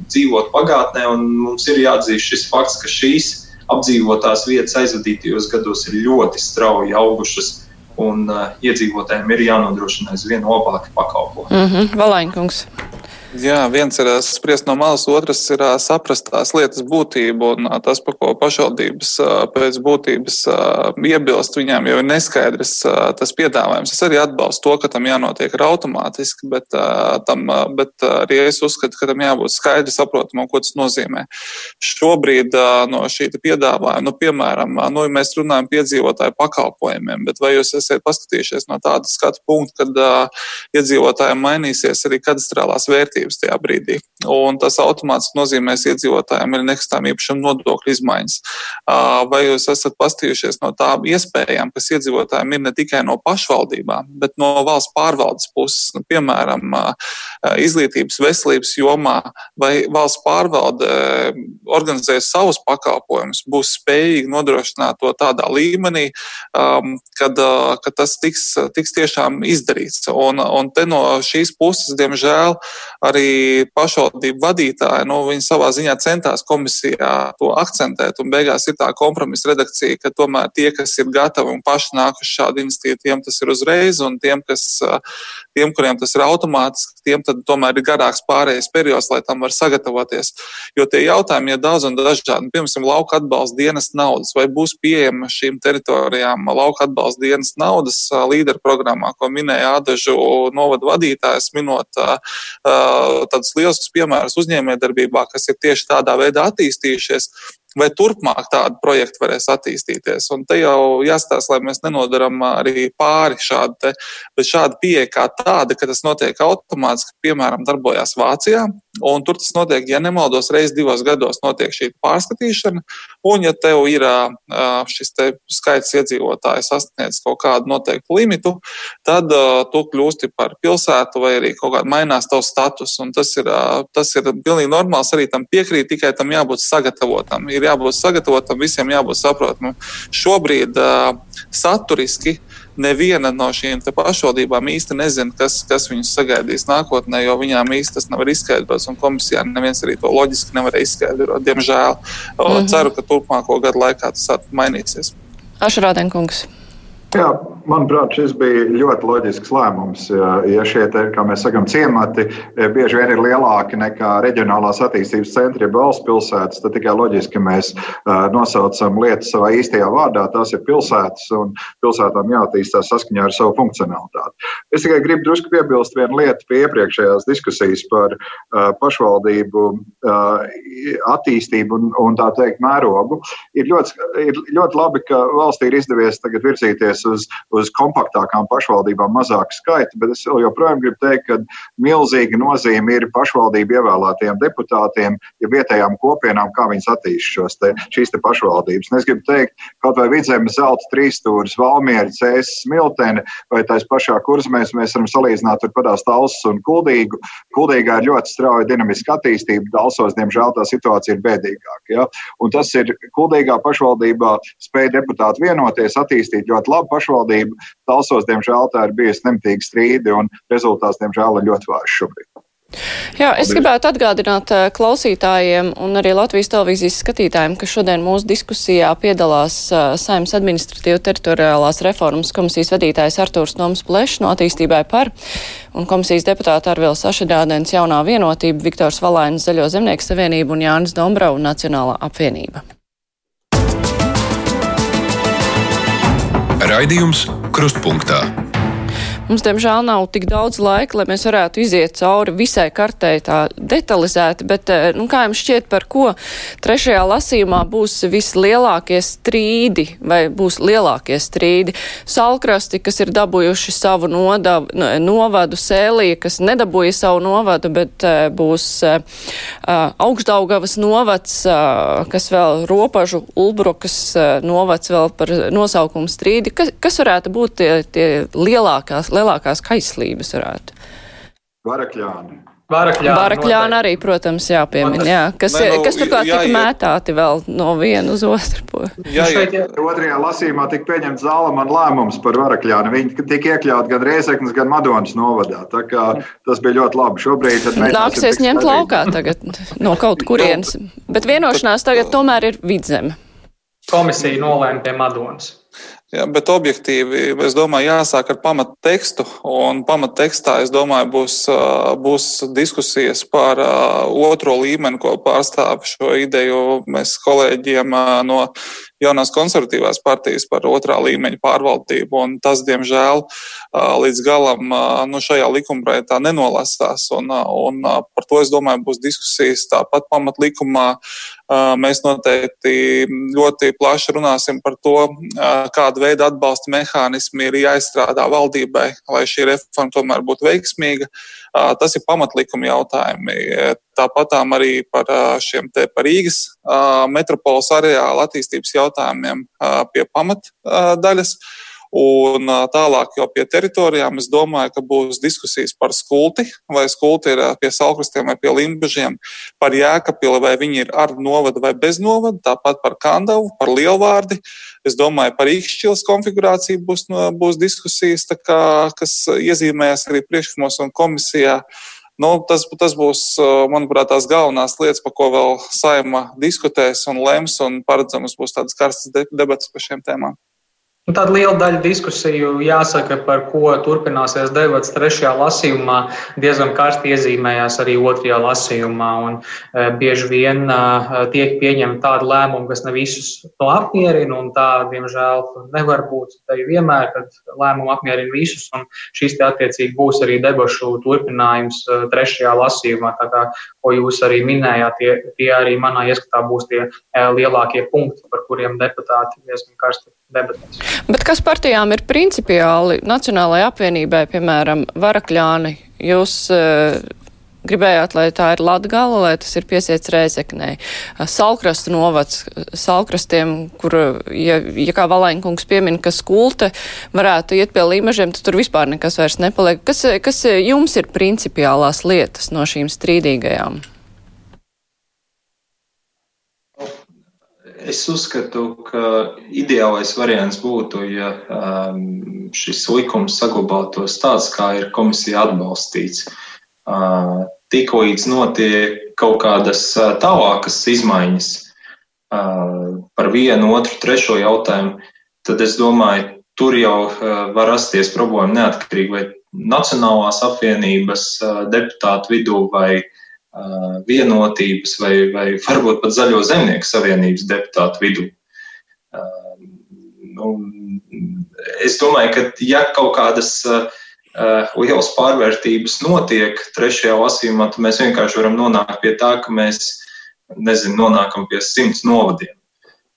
dzīvot pagātnē, un mums ir jāatzīst šis fakts, ka šīs apdzīvotās vietas aizvadītajos gados ir ļoti strauji augušas, un iedzīvotājiem ir jānodrošina aizvien labāki pakalpojumi. Mm -hmm. Valaiņkungs. Jā, viens ir spriest no malas, otrs ir saprast tās lietas būtību un tas, par ko pašvaldības pēc būtības iebilst, viņām jau ir neskaidrs tas piedāvājums. Es arī atbalstu to, ka tam jānotiek automātiski, bet, tam, bet arī es uzskatu, ka tam jābūt skaidri saprotamam, ko tas nozīmē. Šobrīd no šī piedāvājuma, nu, piemēram, nu, mēs runājam piedzīvotāju pakalpojumiem, bet vai jūs esat paskatījušies no tāda skatu punkta, kad iedzīvotājiem mainīsies arī kadastrālās vērtības? Vērtības tajā brīdī. Un tas automātiski nozīmēs iedzīvotājiem ir nekustām īpašam nodokļu izmaiņas. Vai jūs esat pastījušies no tām iespējām, kas iedzīvotājiem ir ne tikai no pašvaldībām, bet no valsts pārvaldes puses, nu, piemēram, izglītības, veselības jomā, vai valsts pārvalde organizēs savus pakalpojumus, būs spējīgi nodrošināt to tādā līmenī, kad, kad tas tiks, tiks tiešām izdarīts. Un, un te no šīs puses, diemžēl, arī pašvaldību vadītāji, nu, viņi savā ziņā centās komisijā to akcentēt, un beigās ir tā kompromisa redakcija, ka tomēr tie, kas ir gatavi un paši nāk uz šādu iniciatīvu, tiem tas ir uzreiz, un tiem, kas, tiem kuriem tas ir automātiski, tiem tomēr ir garāks pārējais periods, lai tam var sagatavoties. Jo tie jautājumi ir daudz un dažādi. Piemēram, lauka atbalsta dienas naudas, vai būs pieejama šīm teritorijām lauka atbalsta dienas naudas līderu programmā, ko minēja Ādažu novadu vadītājs, minot tādus lielus piemērus uzņēmējdarbībā, kas ir tieši tādā veidā attīstījušies, vai turpmāk tādi projekti varēs attīstīties. Un te jau jāstāsta, lai mēs nenodaram arī pāri šādu, te, bet šāda pieeja kā tāda, ka tas notiek automātiski, piemēram, darbojās Vācijā, un tur tas notiek, ja nemaldos, reiz divos gados notiek šī pārskatīšana, un ja tev ir šis te skaits iedzīvotāji sasniedz kaut kādu noteiktu limitu, tad tu kļūsti par pilsētu vai arī kaut kādā mainās tavs status, un tas ir, tas ir pilnīgi normāls, arī tam piekrīt, tikai tam jābūt sagatavotam. Ir jābūt sagatavotam, visiem jābūt saprotamam. Šobrīd uh, saturiski neviena no šīm pašvaldībām īsti nezina, kas, kas viņus sagaidīs nākotnē, jo viņām īsti tas nevar izskaidrot, un komisijā neviens arī to loģiski nevar izskaidrot. Diemžēl mm -hmm. ceru, ka turpmāko gadu laikā tas mainīsies. Ašrādenkungs. Jā, manuprāt, šis bija ļoti loģisks lēmums. Ja šie, te, kā mēs sakām, ciemati e, bieži vien ir lielāki nekā reģionālās attīstības centri, ja valsts pilsētas, tad tikai loģiski mēs nosaucam lietas savā īstajā vārdā. Tās ir pilsētas, un pilsētām jāattīstās saskaņā ar savu funkcionalitāti. Es tikai gribu drusku piebilst vienu lietu pie iepriekšējās diskusijas par pašvaldību attīstību un, un tā teikt, mērogu. Ir ļoti, ir ļoti labi, ka valstī ir izdevies tagad virzīties virzīties uz, uz kompaktākām pašvaldībām, mazāku skaitu, bet es joprojām gribu teikt, ka milzīga nozīme ir pašvaldību ievēlētajiem deputātiem, ja vietējām kopienām, kā viņas attīst šos te, šīs te pašvaldības. Un es gribu teikt, kaut vai vidzemes zelta trīsstūris, Valmieri, Cēsis, Smiltene vai tais pašā kursmēs mēs varam salīdzināt tur padās Talsas un Kuldīgu. Kuldīgā ir ļoti strauja dinamiska attīstība, Talsos, diemžēl, tā situācija ir bēdīgāka. Ja? Un tas ir Kuldīgā pašvaldībā spēja deputāti vienoties, attīstīt ļoti labu pašvaldību. Talsos, diemžēl, tā ir bijusi nemitīgi strīdi, un rezultāts, diemžēl, ir ļoti vājš šobrīd. Jā, es gribētu atgādināt eh, klausītājiem un arī Latvijas televīzijas skatītājiem, ka šodien mūsu diskusijā piedalās eh, Saimnes administratīva teritoriālās reformas komisijas vadītājs Artūrs Noms Plešs no attīstībai par un komisijas deputāta Arvils Ašadādens jaunā vienotība, Viktors Valainis Zaļo zemnieku savienību un Jānis Dombrau Nacionālā apvienība. Raidījums Krustpunktā. Mums, diemžēl, nav tik daudz laika, lai mēs varētu iziet cauri visai kartei tā detalizēti, bet, eh, nu, kā jums šķiet, par ko trešajā lasījumā būs vislielākie strīdi vai būs lielākie strīdi? Salkrasti, kas ir dabūjuši savu nodavu, novadu, sēlija, kas nedabūja savu novadu, bet uh, būs uh, augstdaugavas novads, uh, kas vēl ropažu, ulbrukas uh, novads vēl par nosaukumu strīdi. Kas, kas varētu būt tie, tie lielākās? Lielākās kaislības varētu? Varakļāni. Varakļāni, Varakļāni arī, protams, jāpiemina, jā, kas, ne, nu, kas turklāt tika mētāti vēl no viena uz otru. Jā, jā. Otrajā lasījumā tika pieņemts Zālaman lēmums par Varakļāni. Viņi tika iekļaut gan Rēzeknes, gan Madonas novadā. Tā kā tas bija ļoti labi. Šobrīd Nāksies ņemt laukā tagad no kaut kurienes. Bet vienošanās tagad tomēr ir vidzeme. Komisija nolēma pie Madonas. Jā, bet objektīvi, es domāju, jāsāk ar pamattekstu. Un pamattekstā, es domāju, būs, būs diskusijas par otro līmeni, ko pārstāv šo ideju mēs kolēģiem no jaunās konservatīvās partijas par otrā līmeņa pārvaldību. Tas, diemžēl, līdz galam nu, šajā likumprojektā nenolasās. Un, un par to, es domāju, būs diskusijas tāpat pamatlikumā. Mēs noteikti ļoti plaši runāsim par to, kāda veida atbalsta mehānismi ir jāizstrādā valdībai, lai šī reforma tomēr būtu veiksmīga. Tas ir pamatlikuma jautājumi. Tāpat arī par šiem te par Rīgas metropoles areāla attīstības jautājumiem pie pamatdaļas. Un tālāk jau pie teritorijām es domāju, ka būs diskusijas par skulti, vai skulti ir pie salkrastiem vai pie limbažiem, par jēkapili, vai viņi ir ar novadu vai bez novada, tāpat par kandavu, par lielvārdi. Es domāju, par īkšķilas konfigurāciju būs, būs diskusijas, kā, kas iezīmējas arī priekšlikumos un komisijā. Nu, tas, tas būs, manuprāt, tās galvenās lietas, par ko vēl saima diskutēs un lems, un paredzams būs tādas karstas debatas par šiem tēmām. Un tāda liela daļa diskusiju, jāsaka, par ko turpināsies debats trešajā lasījumā, diezgan karsti iezīmējās arī otrajā lasījumā. Un, e, bieži vien e, tiek pieņemta tāda lēmuma, kas ne visus to apmierina, un tā, diemžēl, nevar būt vienmēr, kad lēmumu apmierina visus. Un šis te attiecīgi būs arī debašu turpinājums e, trešajā lasījumā. Tā kā, ko jūs arī minējāt, tie, tie arī manā ieskatā būs tie lielākie punkti, par kuriem deputāti diezgan karsti debatēs. Bet kas partijām ir principiāli Nacionālajai apvienībai, piemēram, Varakļāni? Jūs uh, gribējāt, lai tā ir Latgala, lai tas ir piesiets Rēzeknē. Salkrastu novads, salkrastiem, kur, ja, ja kā Valēņkungs piemin, ka skulte varētu iet pie līmežiem, tad tur vispār nekas vairs nepaliek. Kas, kas jums ir principiālās lietas no šīm strīdīgajām? Es uzskatu, ka ideālais variants būtu, ja um, šis likums saglabātos tāds, kā ir komisija atbalstīts. Uh, Tiklīdz notiek kaut kādas uh, tālākas izmaiņas uh, par vienu, otru, trešo jautājumu, tad es domāju, tur jau var rasties problēma neatkarīgi vai Nacionālās apvienības deputātu vidū vai uh, vienotības vai, vai varbūt pat Zaļo zemnieku savienības deputātu vidū. Nu, es domāju, ka ja kaut kādas lielas pārvērtības notiek trešajā lasījumā, tad mēs vienkārši varam nonākt pie tā, ka mēs nezinu, nonākam pie simts novadiem.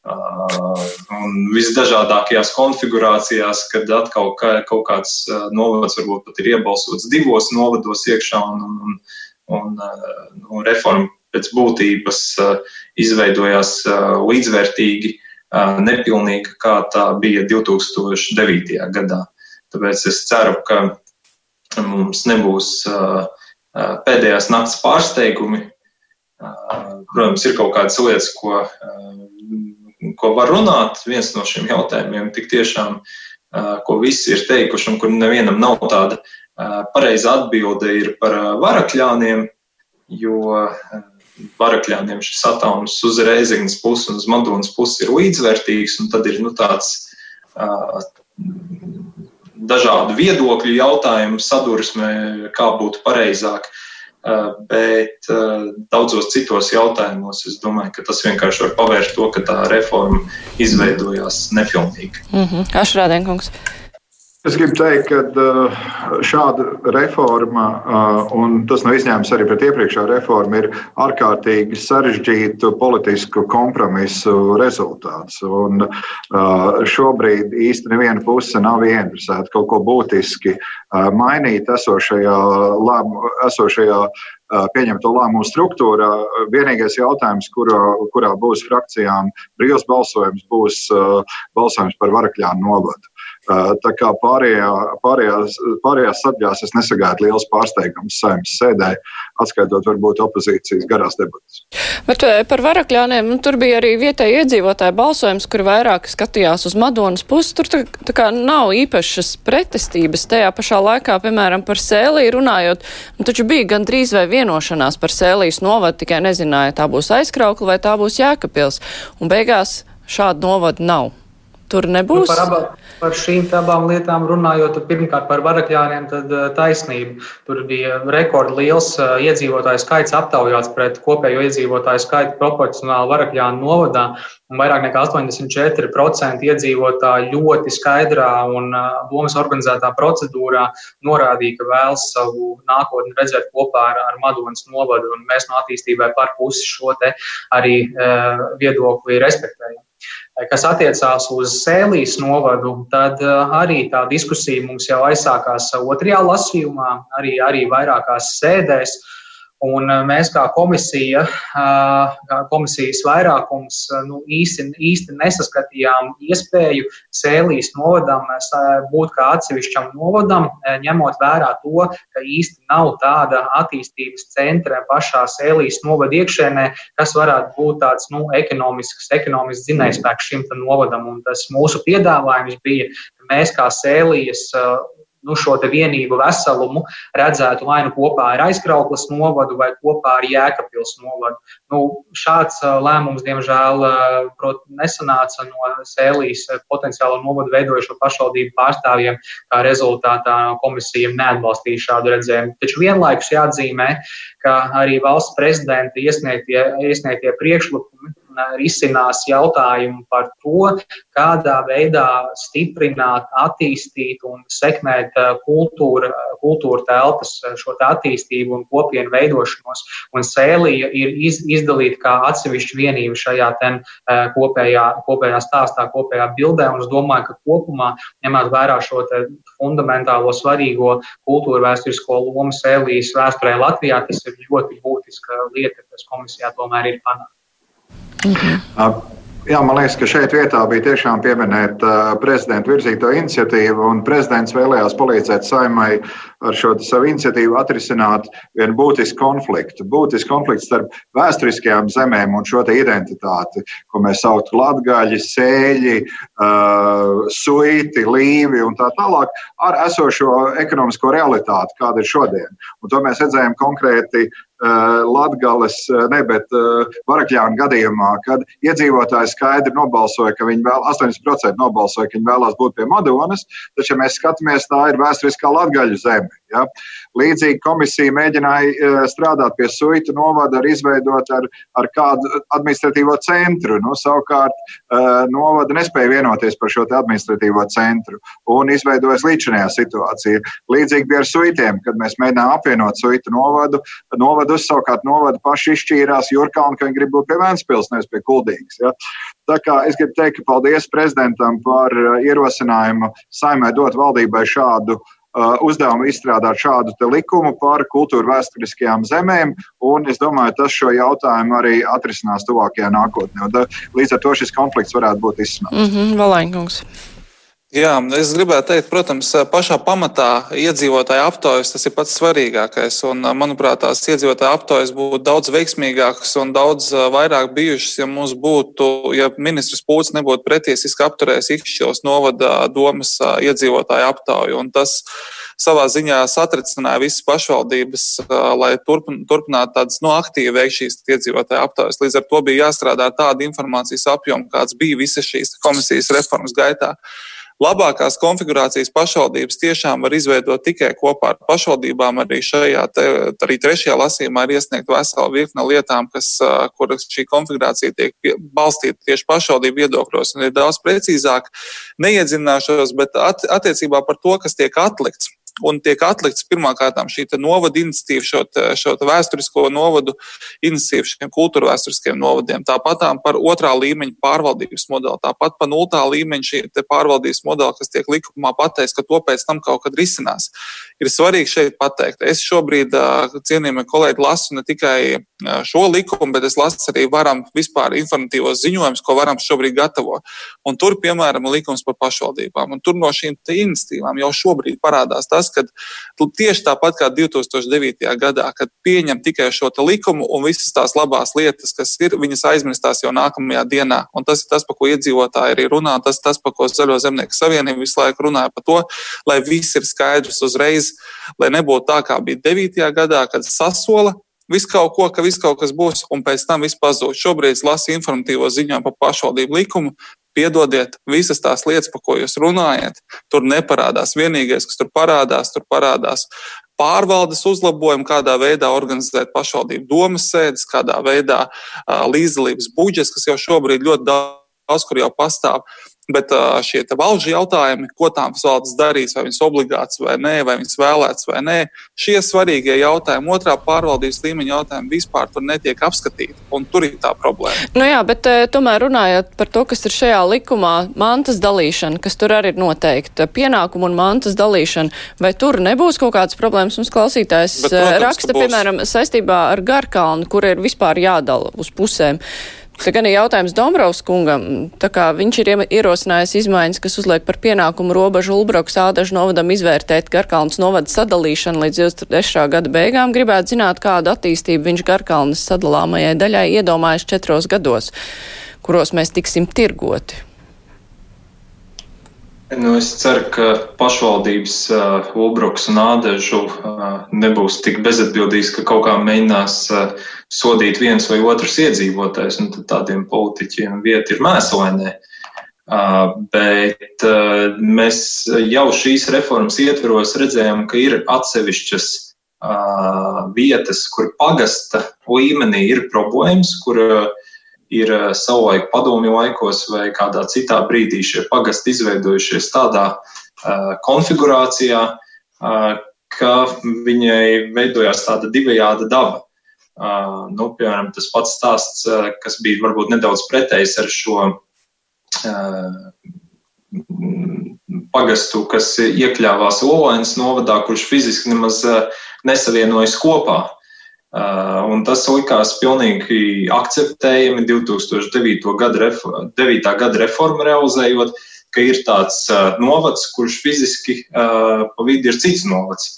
Un visdažādākajās konfigurācijās, kad atkal kaut kāds novads varbūt pat ir iebalsots divos novados iekšā, un, un, un eh, nu, reforma pēc būtības eh, izveidojās eh, līdzvērtīgi, nepilnīga, kā tā bija 2009. gadā. Tāpēc es ceru, ka mums nebūs pēdējās nakts pārsteigumi. Protams, ir kaut kādas lietas, ko, ko var runāt. Viens no šiem jautājumiem tik tiešām, ko visi ir teikuši, un kur nevienam nav tāda Pareiza atbilde ir par varakļāniem, jo varakļāniem šis atoms uz Reizeknas puses un uz Madonas puses ir līdzvērtīgs, un tad ir nu, tāds dažādu viedokļu jautājumu sadursme, kā būtu pareizāk. Bet daudzos citos jautājumos es domāju, ka tas vienkārši var pavērt to, ka tā reforma izveidojās nepilnīgi. Mm -hmm. Ašrādēnkungs. Es gribu teikt, ka šāda reforma, un tas nav izņēmums arī pret iepriekšējo reformu, ir ārkārtīgi sarežģītu politisku kompromisu rezultāts. Un šobrīd īsti neviena puse nav ieinteresēta kaut ko būtiski mainīt esošajā, lēmu, esošajā pieņemto lēmumu struktūrā. Vienīgais jautājums, kurā, kurā būs frakcijām brīvs balsojums, būs balsojums par varakļānu novadu. Tā kā pārējā, pārējās, pārējās sadaļās es nesagaidu liels pārsteigums saimnes sēdē, atskaitot varbūt opozīcijas garās debatas. Bet par varakļāniem nu, tur bija arī vietēji iedzīvotāji balsojums, kur vairāk skatījās uz Madonas pusi. Tur tā, tā kā nav īpašas pretestības tajā pašā laikā, piemēram, par sēliju runājot. Nu, taču bija gandrīz vai vienošanās par sēlijas novadu, tikai nezināja, tā būs aizkraukla vai tā būs jēkapils. Un beigās šādu novadu nav. Tur nebūs. Nu, par, šīm abām lietām runājot, pirmkārt par varakļāniem, tad eh, taisnība. Tur bija rekordliels eh, iedzīvotāju skaits aptaujāts pret kopējo iedzīvotāju skaitu proporcionāli varakļānu novadā. Vairāk nekā 84% iedzīvotāji ļoti skaidrā un eh, domas organizētā procedūrā norādīja, ka vēlas savu nākotni redzēt kopā ar, ar Madonas novadu. Mēs no attīstībai par pusi šo arī uh, viedokli respektējam. Kas attiecās uz Sēlijas novadu, tad eh, arī tā diskusija mums jau aizsākās otrajā lasījumā, arī, arī vairākās sēdēs. Uh, Un eh, mēs kā komisija, eh, kā komisijas vairākums, eh, nu, īsti, īsti nesaskatījām iespēju Sēlijas novadam būt kā atsevišķam novadam, ņemot vērā to, ka īsti nav tāda attīstības centra pašā Sēlijas novada iekšēnē, kas varētu būt tāds nu, ekonomisks, ekonomisks dzinējspēks šim novadam. Un tas mūsu piedāvājums bija, ka mēs kā Sēlijas nu, šo vienību veselumu redzētu vai nu kopā ar aizkrauklas novadu vai kopā ar Jēkabpils novadu. Nu, šāds lēmums, diemžēl, prot, nesanāca no Sēlijas potenciālo novadu veidojušo pašvaldību pārstāvjiem, kā rezultātā komisija neatbalstīja šādu redzējumu. Taču vienlaikus jāatzīmē, ka arī valsts prezidenta iesniegtie, iesniegtie priekšlikumi risinās jautājumu par to, kādā veidā stiprināt, attīstīt un sekmēt uh, kultūra, kultūra telpas uh, šo attīstību un kopienu veidošanos. Un sēlija ir iz, izdalīta kā atsevišķa vienība šajā ten, uh, kopējā, kopējā stāstā, kopējā bildē. Un es domāju, ka kopumā, ņemot vērā šo fundamentālo svarīgo kultūra vēsturisko lomu sēlijas vēsturē Latvijā, tas ir ļoti būtiska lieta, kas komisijā tomēr ir panākta. Mhm. Jā, man liekas, ka šeit vietā bija tiešām pieminēt uh, prezidenta virzīto iniciatīvu, un prezidents vēlējās palīdzēt saimai ar šo savu iniciatīvu atrisināt vienu būtisku konfliktu. Būtisku konfliktu starp vēsturiskajām zemēm un šo identitāti, ko mēs saucam latgaļi, sēļi, uh, suiti, līvi un tā tālāk, ar esošo ekonomisko realitāti, kāda ir šodien. Un to mēs redzējām konkrēti Eh, Latgales, eh, ne, bet eh, Varakļāna gadījumā, kad iedzīvotāji skaidri nobalsoja, ka viņi vēl 80% nobalsoja, ka viņi vēlās būt pie Madonas, taču, ja mēs skatāmies, tā ir vēsturiskā Latgaļu zeme. Ja? Līdzīgi komisija mēģināja strādāt pie suitu novada, ar izveidot ar, ar kādu administratīvo centru. Nu, savukārt novada nespēja vienoties par šo administratīvo centru un izveidojas līdzinājā situācija. Līdzīgi bija ar suitiem, kad mēs mēģinājām apvienot suitu novadu. novadu novadus, savukārt novada paši izšķīrās Jurkalnu, ka viņi grib būt pie Vēnspils, nevis pie Kuldīgas. Ja? Tā kā es gribu teikt, paldies prezidentam par uh, ierosinājumu saimē dot valdībai šādu uh, uzdevumu izstrādāt šādu likumu par kultūra vēsturiskajām zemēm. Es domāju, tas šo jautājumu arī atrisinās tuvākajā nākotnē. Līdz ar to šis konflikts varētu būt izsmelts. Mm -hmm, Valēnkungs. Jā, es gribētu teikt, protams, pašā pamatā iedzīvotāju aptaujas tas ir pats svarīgākais. Un, manuprāt, tās iedzīvotāju aptaujas būtu daudz veiksmīgākas un daudz vairāk bijušas, ja mums būtu, ja ministrs Pūts nebūtu pretiesiski apturējis Ikšķilos novada domas iedzīvotāju aptauju. Un tas savā ziņā satricināja visas pašvaldības, lai turpin, turpinātu tādas no nu, aktīvi veikt šīs iedzīvotāju aptaujas. Līdz ar to bija jāstrādā tāda informācijas apjoma, kāds bija visas šīs komisijas reformas gaitā. Labākās konfigurācijas pašvaldības tiešām var izveidot tikai kopā ar pašvaldībām. Arī šajā, te, arī trešajā lasījumā ir iesniegta vesela virkne lietām, kas, kuras šī konfigurācija tiek balstīta tieši pašvaldību viedokļos un ir daudz precīzāk. Neiedzināšos, bet at, attiecībā par to, kas tiek atlikts un tiek atlikts pirmkārt šī novada iniciatīva, šo, šo vēsturisko novadu iniciatīvu, šiem kultūra vēsturiskiem novadiem. Tāpat par otrā līmeņa pārvaldības modeli, tāpat par nultā līmeņa šī pārvaldības modeli, kas tiek likumā pateikts, ka to pēc tam kaut kad risinās. Ir svarīgi šeit pateikt, es šobrīd, cienījamie kolēģi, lasu ne tikai šo likumu, bet es lasu arī varam vispār informatīvos ziņojumus, ko varam šobrīd gatavot. Un tur, piemēram, likums par pašvaldībām. Un tur no šīm iniciatīvām jau šobrīd parādās tas, ka tieši tāpat kā 2009. gadā, kad pieņem tikai šo likumu un visas tās labās lietas, kas ir, viņas aizmirstās jau nākamajā dienā. Un tas ir tas, par ko iedzīvotāji arī runā, tas ir tas, par ko Zaļo zemnieku savienība visu laiku runāja par to, lai viss ir skaidrs uzreiz, lai nebūtu tā, kā bija 9. gadā, kad sasola visu kaut ko, ka viss kaut kas būs, un pēc tam viss pazūd. Šobrīd es lasu informatīvo ziņojumu par pašvaldību likumu. Piedodiet, visas tās lietas, par ko jūs runājat, tur neparādās. Vienīgais, kas tur parādās, tur parādās pārvaldes uzlabojumi, kādā veidā organizēt pašvaldību domas sēdes, kādā veidā līdzdalības budžets, kas jau šobrīd ļoti daudz kur jau pastāv. Bet šie valžu jautājumi, ko tām valdes darīs, vai viņas obligāts vai nē, vai viņas vēlēts vai nē, šie svarīgie jautājumi, otrā pārvaldības līmeņa jautājumi vispār tur netiek apskatīti. Un tur ir tā problēma. Nu jā, bet tomēr runājot par to, kas ir šajā likumā, mantas dalīšana, kas tur arī ir noteikta, pienākumu un mantas dalīšana, vai tur nebūs kaut kādas problēmas? Mums klausītājs bet, protams, raksta, piemēram, saistībā ar Garkalnu, kur ir vispār jādala uz pusēm. Te gan ir jautājums Dombrovs kungam, tā kā viņš ir ierosinājis izmaiņas, kas uzliek par pienākumu robežu Ulbroks ādažu novadam izvērtēt Garkalnas novada sadalīšanu līdz 23. gada beigām. Gribētu zināt, kādu attīstību viņš Garkalnas sadalāmajai daļai iedomājas četros gados, kuros mēs tiksim tirgoti. Nu, es ceru, ka pašvaldības uh, Ulbroks un Ādežu uh, nebūs tik bezatbildīgs, ka kaut kā mēģinās uh, sodīt viens vai otrs iedzīvotājs, un tad tādiem politiķiem vieta ir mēslainē. Uh, bet uh, mēs jau šīs reformas ietveros redzējām, ka ir atsevišķas uh, vietas, kur pagasta līmenī ir problēmas, kur uh, ir eh, savulaik padomju laikos vai kādā citā brīdī šie pagasti izveidojušies tādā uh, konfigurācijā, uh, ka viņai veidojās tāda divējāda daba. Uh, nu, piemēram, tas pats stāsts, kas bija varbūt nedaudz pretējs ar šo pagastu, kas iekļāvās Olainas novadā, kurš fiziski nemaz nesavienojas kopā. Uh, un tas likās pilnīgi akceptējami 2009. gada, reforma, 9. gada reformu realizējot, ka ir tāds uh, novads, kurš fiziski uh, pa vidu ir cits novads.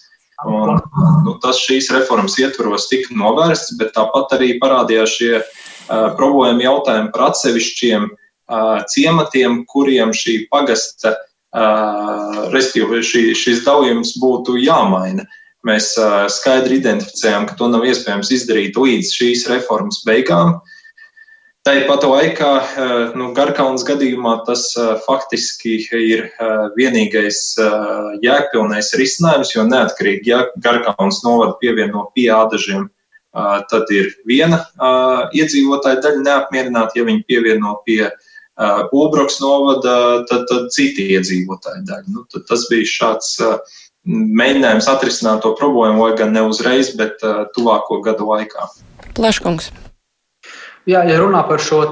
Un, nu, tas šīs reformas ietvaros tika novērsts, bet tāpat arī parādījās šie uh, problēma jautājumi par atsevišķiem uh, ciematiem, kuriem šī pagasta, uh, respektīvi šī, šis dalījums būtu jāmaina. Uh, Mēs skaidri identificējām, ka to nav iespējams izdarīt līdz šīs reformas beigām. Tāpat laikā, nu, Garkalnas gadījumā tas faktiski ir vienīgais jēgpilnais risinājums, jo neatkarīgi, ja Garkalnas novada pievieno pie ādažiem, tad ir viena iedzīvotāja daļa neapmierināta, ja viņi pievieno pie Ulbroks novada, tad, tad citi iedzīvotāji daļa. Nu, tas bija šāds mēģinājums atrisināt to problēmu, lai gan ne uzreiz, bet uh, tuvāko gadu laikā. Plaškungs. Jā, ja runā par šo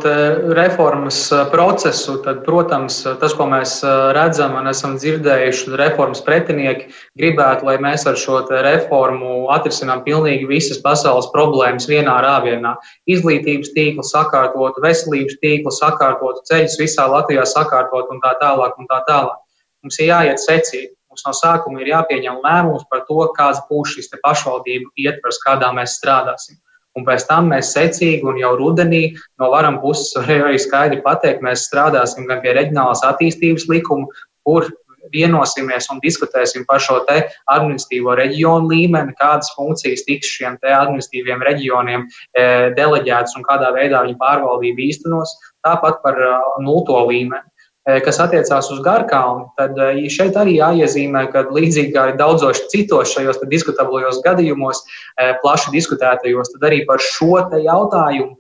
reformas uh, procesu, tad, protams, tas, ko mēs redzam un esam dzirdējuši, reformas pretinieki gribētu, lai mēs ar šo reformu atrisinām pilnīgi visas pasaules problēmas vienā rāvienā. Izglītības tīklu sakārtot, veselības tīklu sakārtot, ceļus visā Latvijā sakārtot un tā tālāk. Un tā tālāk. Mums ir jāiet secīgi. Mums no sākuma ir jāpieņem lēmums par to, kāds būs šis pašvaldību ietvers, kādā mēs strādāsim. Un pēc tam mēs secīgi un jau rudenī no varam puses varēja arī skaidri pateikt, mēs strādāsim gan pie reģionālās attīstības likuma, kur vienosimies un diskutēsim par šo te administratīvo reģionu līmeni, kādas funkcijas tiks šiem te administratīviem reģioniem e, deleģētas un kādā veidā viņu pārvaldība īstenos. Tāpat par e, nulto līmeni. Eh, kas attiecās uz Garkalnu, tad eh, šeit arī jāiezīmē, ka līdzīgi kā daudzos citos šajos diskutablajos gadījumos, eh, plaši diskutētajos, tad arī par šo jautājumu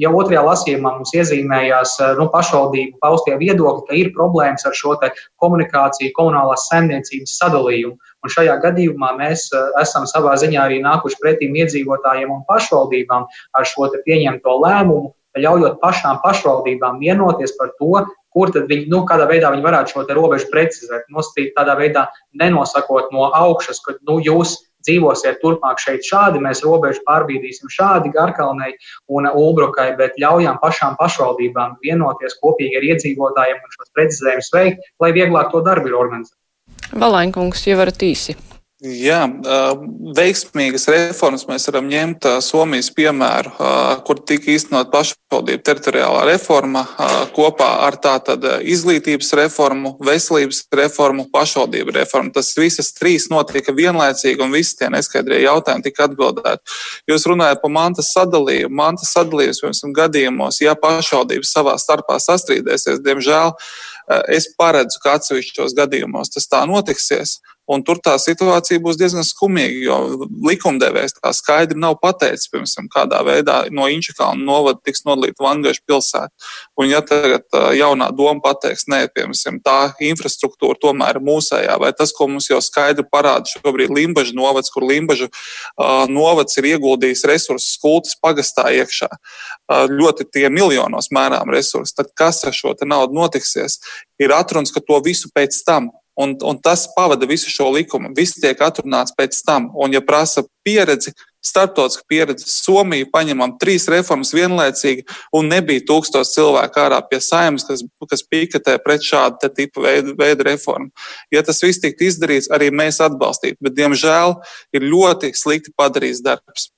jau otrajā lasījumā mums iezīmējās nu, pašvaldību paustie viedokļi, ka ir problēmas ar šo komunikāciju, komunālās saimniecības sadalījumu. Un šajā gadījumā mēs esam savā ziņā arī nākuši pretīm iedzīvotājiem un pašvaldībām ar šo pieņemto lēmumu, ļaujot pašām pašvaldībām vienoties par to, kur tad viņi, nu, kādā veidā viņi varētu šo robežu precizēt, nosacīt tādā veidā, nenosakot no augšas, ka nu, jūs dzīvosiet turpmāk šeit šādi, mēs robežu pārbīdīsim šādi Garkalnei un Ulbrukai, bet ļaujām pašām pašvaldībām vienoties kopīgi ar iedzīvotājiem un šos precizējumus veikt, lai vieglāk to darbu ir organizēt. Valainkungs, ja varat īsi. Jā, veiksmīgas reformas mēs varam ņemt Somijas piemēru, kur tika īstenot pašvaldību teritoriālā reforma kopā ar tātad izglītības reformu, veselības reformu, pašvaldību reformu. Tas visas trīs notika vienlaicīgi un visi tie neskaidrie jautājumi tika atbildēti. Jūs runājat par mantas sadalījumu. Mantas sadalījums, piemēram, gadījumos, ja pašvaldības savā starpā sastrīdēsies, diemžēl es paredzu, ka atsevišķos gadījumos tas tā notiksies. Un tur tā situācija būs diezgan skumīga, jo likumdevējs tā skaidri nav pateicis, piemēram, kādā veidā no Inčakalna novada tiks nodalīta Vangaša pilsēta. Un ja tagad jaunā doma pateiks, nē, piemēram, tā infrastruktūra tomēr ir mūsējā, vai tas, ko mums jau skaidri parāda šobrīd Limbaža novads, kur Limbaža uh, novads ir ieguldījis resursus skultas pagastā iekšā, uh, ļoti tie miljonos mērām resursi, tad kas ar šo naudu notiksies? Ir atruns, ka to visu pēc tam Un, un tas pavada visu šo likumu. Viss tiek atrunāts pēc tam. Un, ja prasa pieredzi, starptautiska pieredze, Somija paņemam trīs reformas vienlaicīgi, un nebija tūkstoš cilvēku ārā pie saimnes, kas, kas piketē pret šādu tipu veidu, veidu reformu. Ja tas viss tiktu izdarīts, arī mēs atbalstītu, bet, diemžēl, ir ļoti slikti padarīts darbs.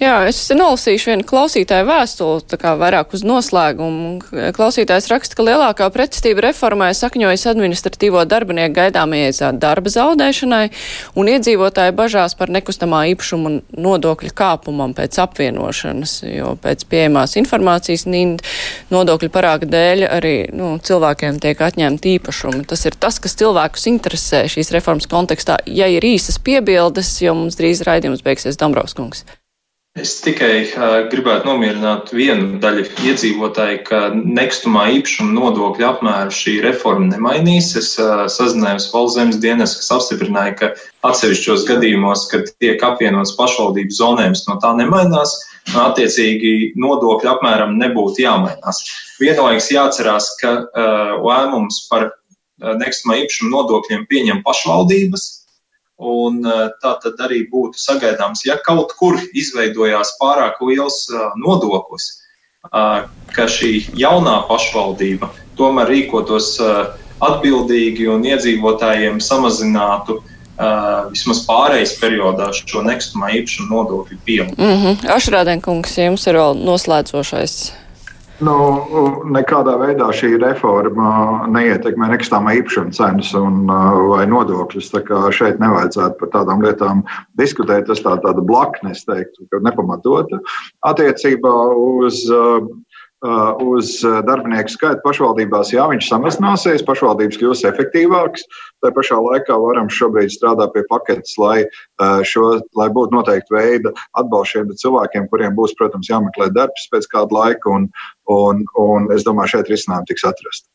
Jā, es nolasīšu vienu klausītāju vēstuli, tā kā vairāk uz noslēgumu. Klausītājs raksta, ka lielākā pretestība reformai sakņojas administratīvo darbinieku gaidāmajai darba zaudēšanai un iedzīvotāji bažās par nekustamā īpašuma nodokļu kāpumam pēc apvienošanas, jo pēc pieejamās informācijas nodokļu parāga dēļ arī nu, cilvēkiem tiek atņemta īpašuma. Tas ir tas, kas cilvēkus interesē šīs reformas kontekstā. Ja ir īsas piebildes, jo mums drīz raidījums beigsies Dombrovskungs. Es tikai uh, gribētu nomierināt vienu daļu iedzīvotāju, ka nekustamā īpašuma nodokļa apmēru šī reforma nemainīs. Es uh, sazinājos valsts dienas, kas apstiprināja, ka atsevišķos gadījumos, kad tiek apvienots pašvaldību zonējums, no tā nemainās. Attiecīgi nodokļu apmēram nebūtu jāmainās. Vienlaikus jāatcerās, ka uh, lēmums par nekustamā īpašuma nodokļiem pieņem pašvaldības Un e, tā tad arī būtu sagaidāms, ja kaut kur izveidojās pārāk liels e, nodoklis, e, ka šī jaunā pašvaldība tomēr rīkotos atbildīgi un iedzīvotājiem samazinātu vismaz pārejas periodā šo nekustamā īpašuma nodokļu pieaugumu. Mm -hmm. Ašrādēnkungs, jums ir vēl noslēdzošais Nu, nekādā veidā šī reforma neietekmē nekustamā īpašuma cenas un, vai nodokļus. Šeit nevajadzētu par tādām lietām diskutēt. Tas tā, tāda blakne, es teiktu, ka nepamatota attiecībā uz Uh, uz uh, darbinieku skaitu pašvaldībās, jā, viņš samazināsies, pašvaldības kļūs efektīvākas. Tā pašā laikā varam šobrīd strādāt pie paketes, lai, uh, šo, lai būtu noteikti veidi atbalsts šiem cilvēkiem, kuriem būs, protams, jāmeklē darbs pēc kāda laika, un, un, un es domāju, šeit risinājumi tiks atrast.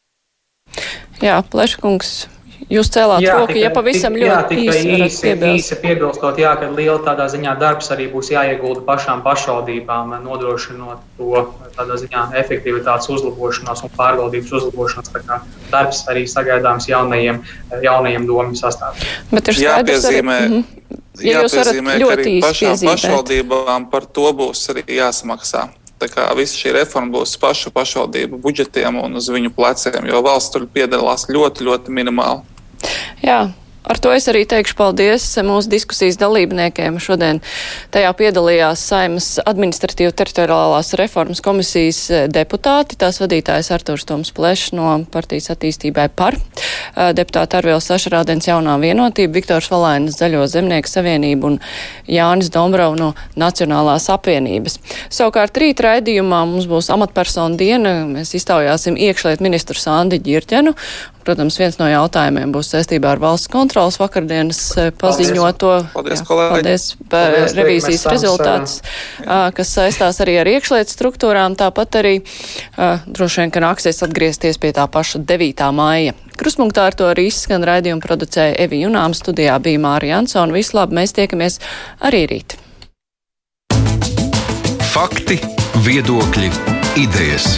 Jā, Pleškungs, Jūs cēlāt jā, roku, tikai, ja pavisam tik, ļoti jā, īsi, īsi, īsi piebilstot, jā, ka liela tādā ziņā darbs arī būs jāiegulda pašām pašvaldībām, nodrošinot to tādā ziņā efektivitātes uzlabošanās un pārvaldības uzlabošanās. Tā kā darbs arī sagaidāms jaunajiem, jaunajiem domu sastāviem. Bet ir skaidrs, jāpiezīmē, arī, mm -hmm. ja jāpiezīmē ka arī pašām piezīmēt. pašvaldībām par to būs arī jāsamaksā. Tā kā visa šī reforma būs pašu pašvaldību budžetiem un uz viņu pleciem, jo valsts tur piedalās ļoti, ļoti minimāli. Jā, Ar to es arī teikšu paldies mūsu diskusijas dalībniekiem. Šodien tajā piedalījās Saimas administratīva teritoriālās reformas komisijas deputāti, tās vadītājs Artūrs Toms Plešs no partijas attīstībai par, deputāti Arvils Sašarādens jaunā vienotība, Viktors Valainas Zaļo zemnieku savienību un Jānis Dombrau no Nacionālās apvienības. Savukārt rīt raidījumā mums būs amatpersonu diena. Mēs iztaujāsim iekšliet ministru Sandi Ģirķenu Protams, viens no jautājumiem būs saistībā ar valsts kontrolas vakardienas eh, paziņoto paldies, jā, paldies, paldies revīzijas rezultāts, kas saistās arī ar iekšlietu struktūrām. Tāpat arī droši vien, ka nāksies atgriezties pie tā paša 9. māja. Kruspunktā ar to arī izskan raidījumu producēja Evi Junām, studijā bija Mārija Ansona. Vislab, mēs tiekamies arī rīt. Fakti, viedokļi, idejas.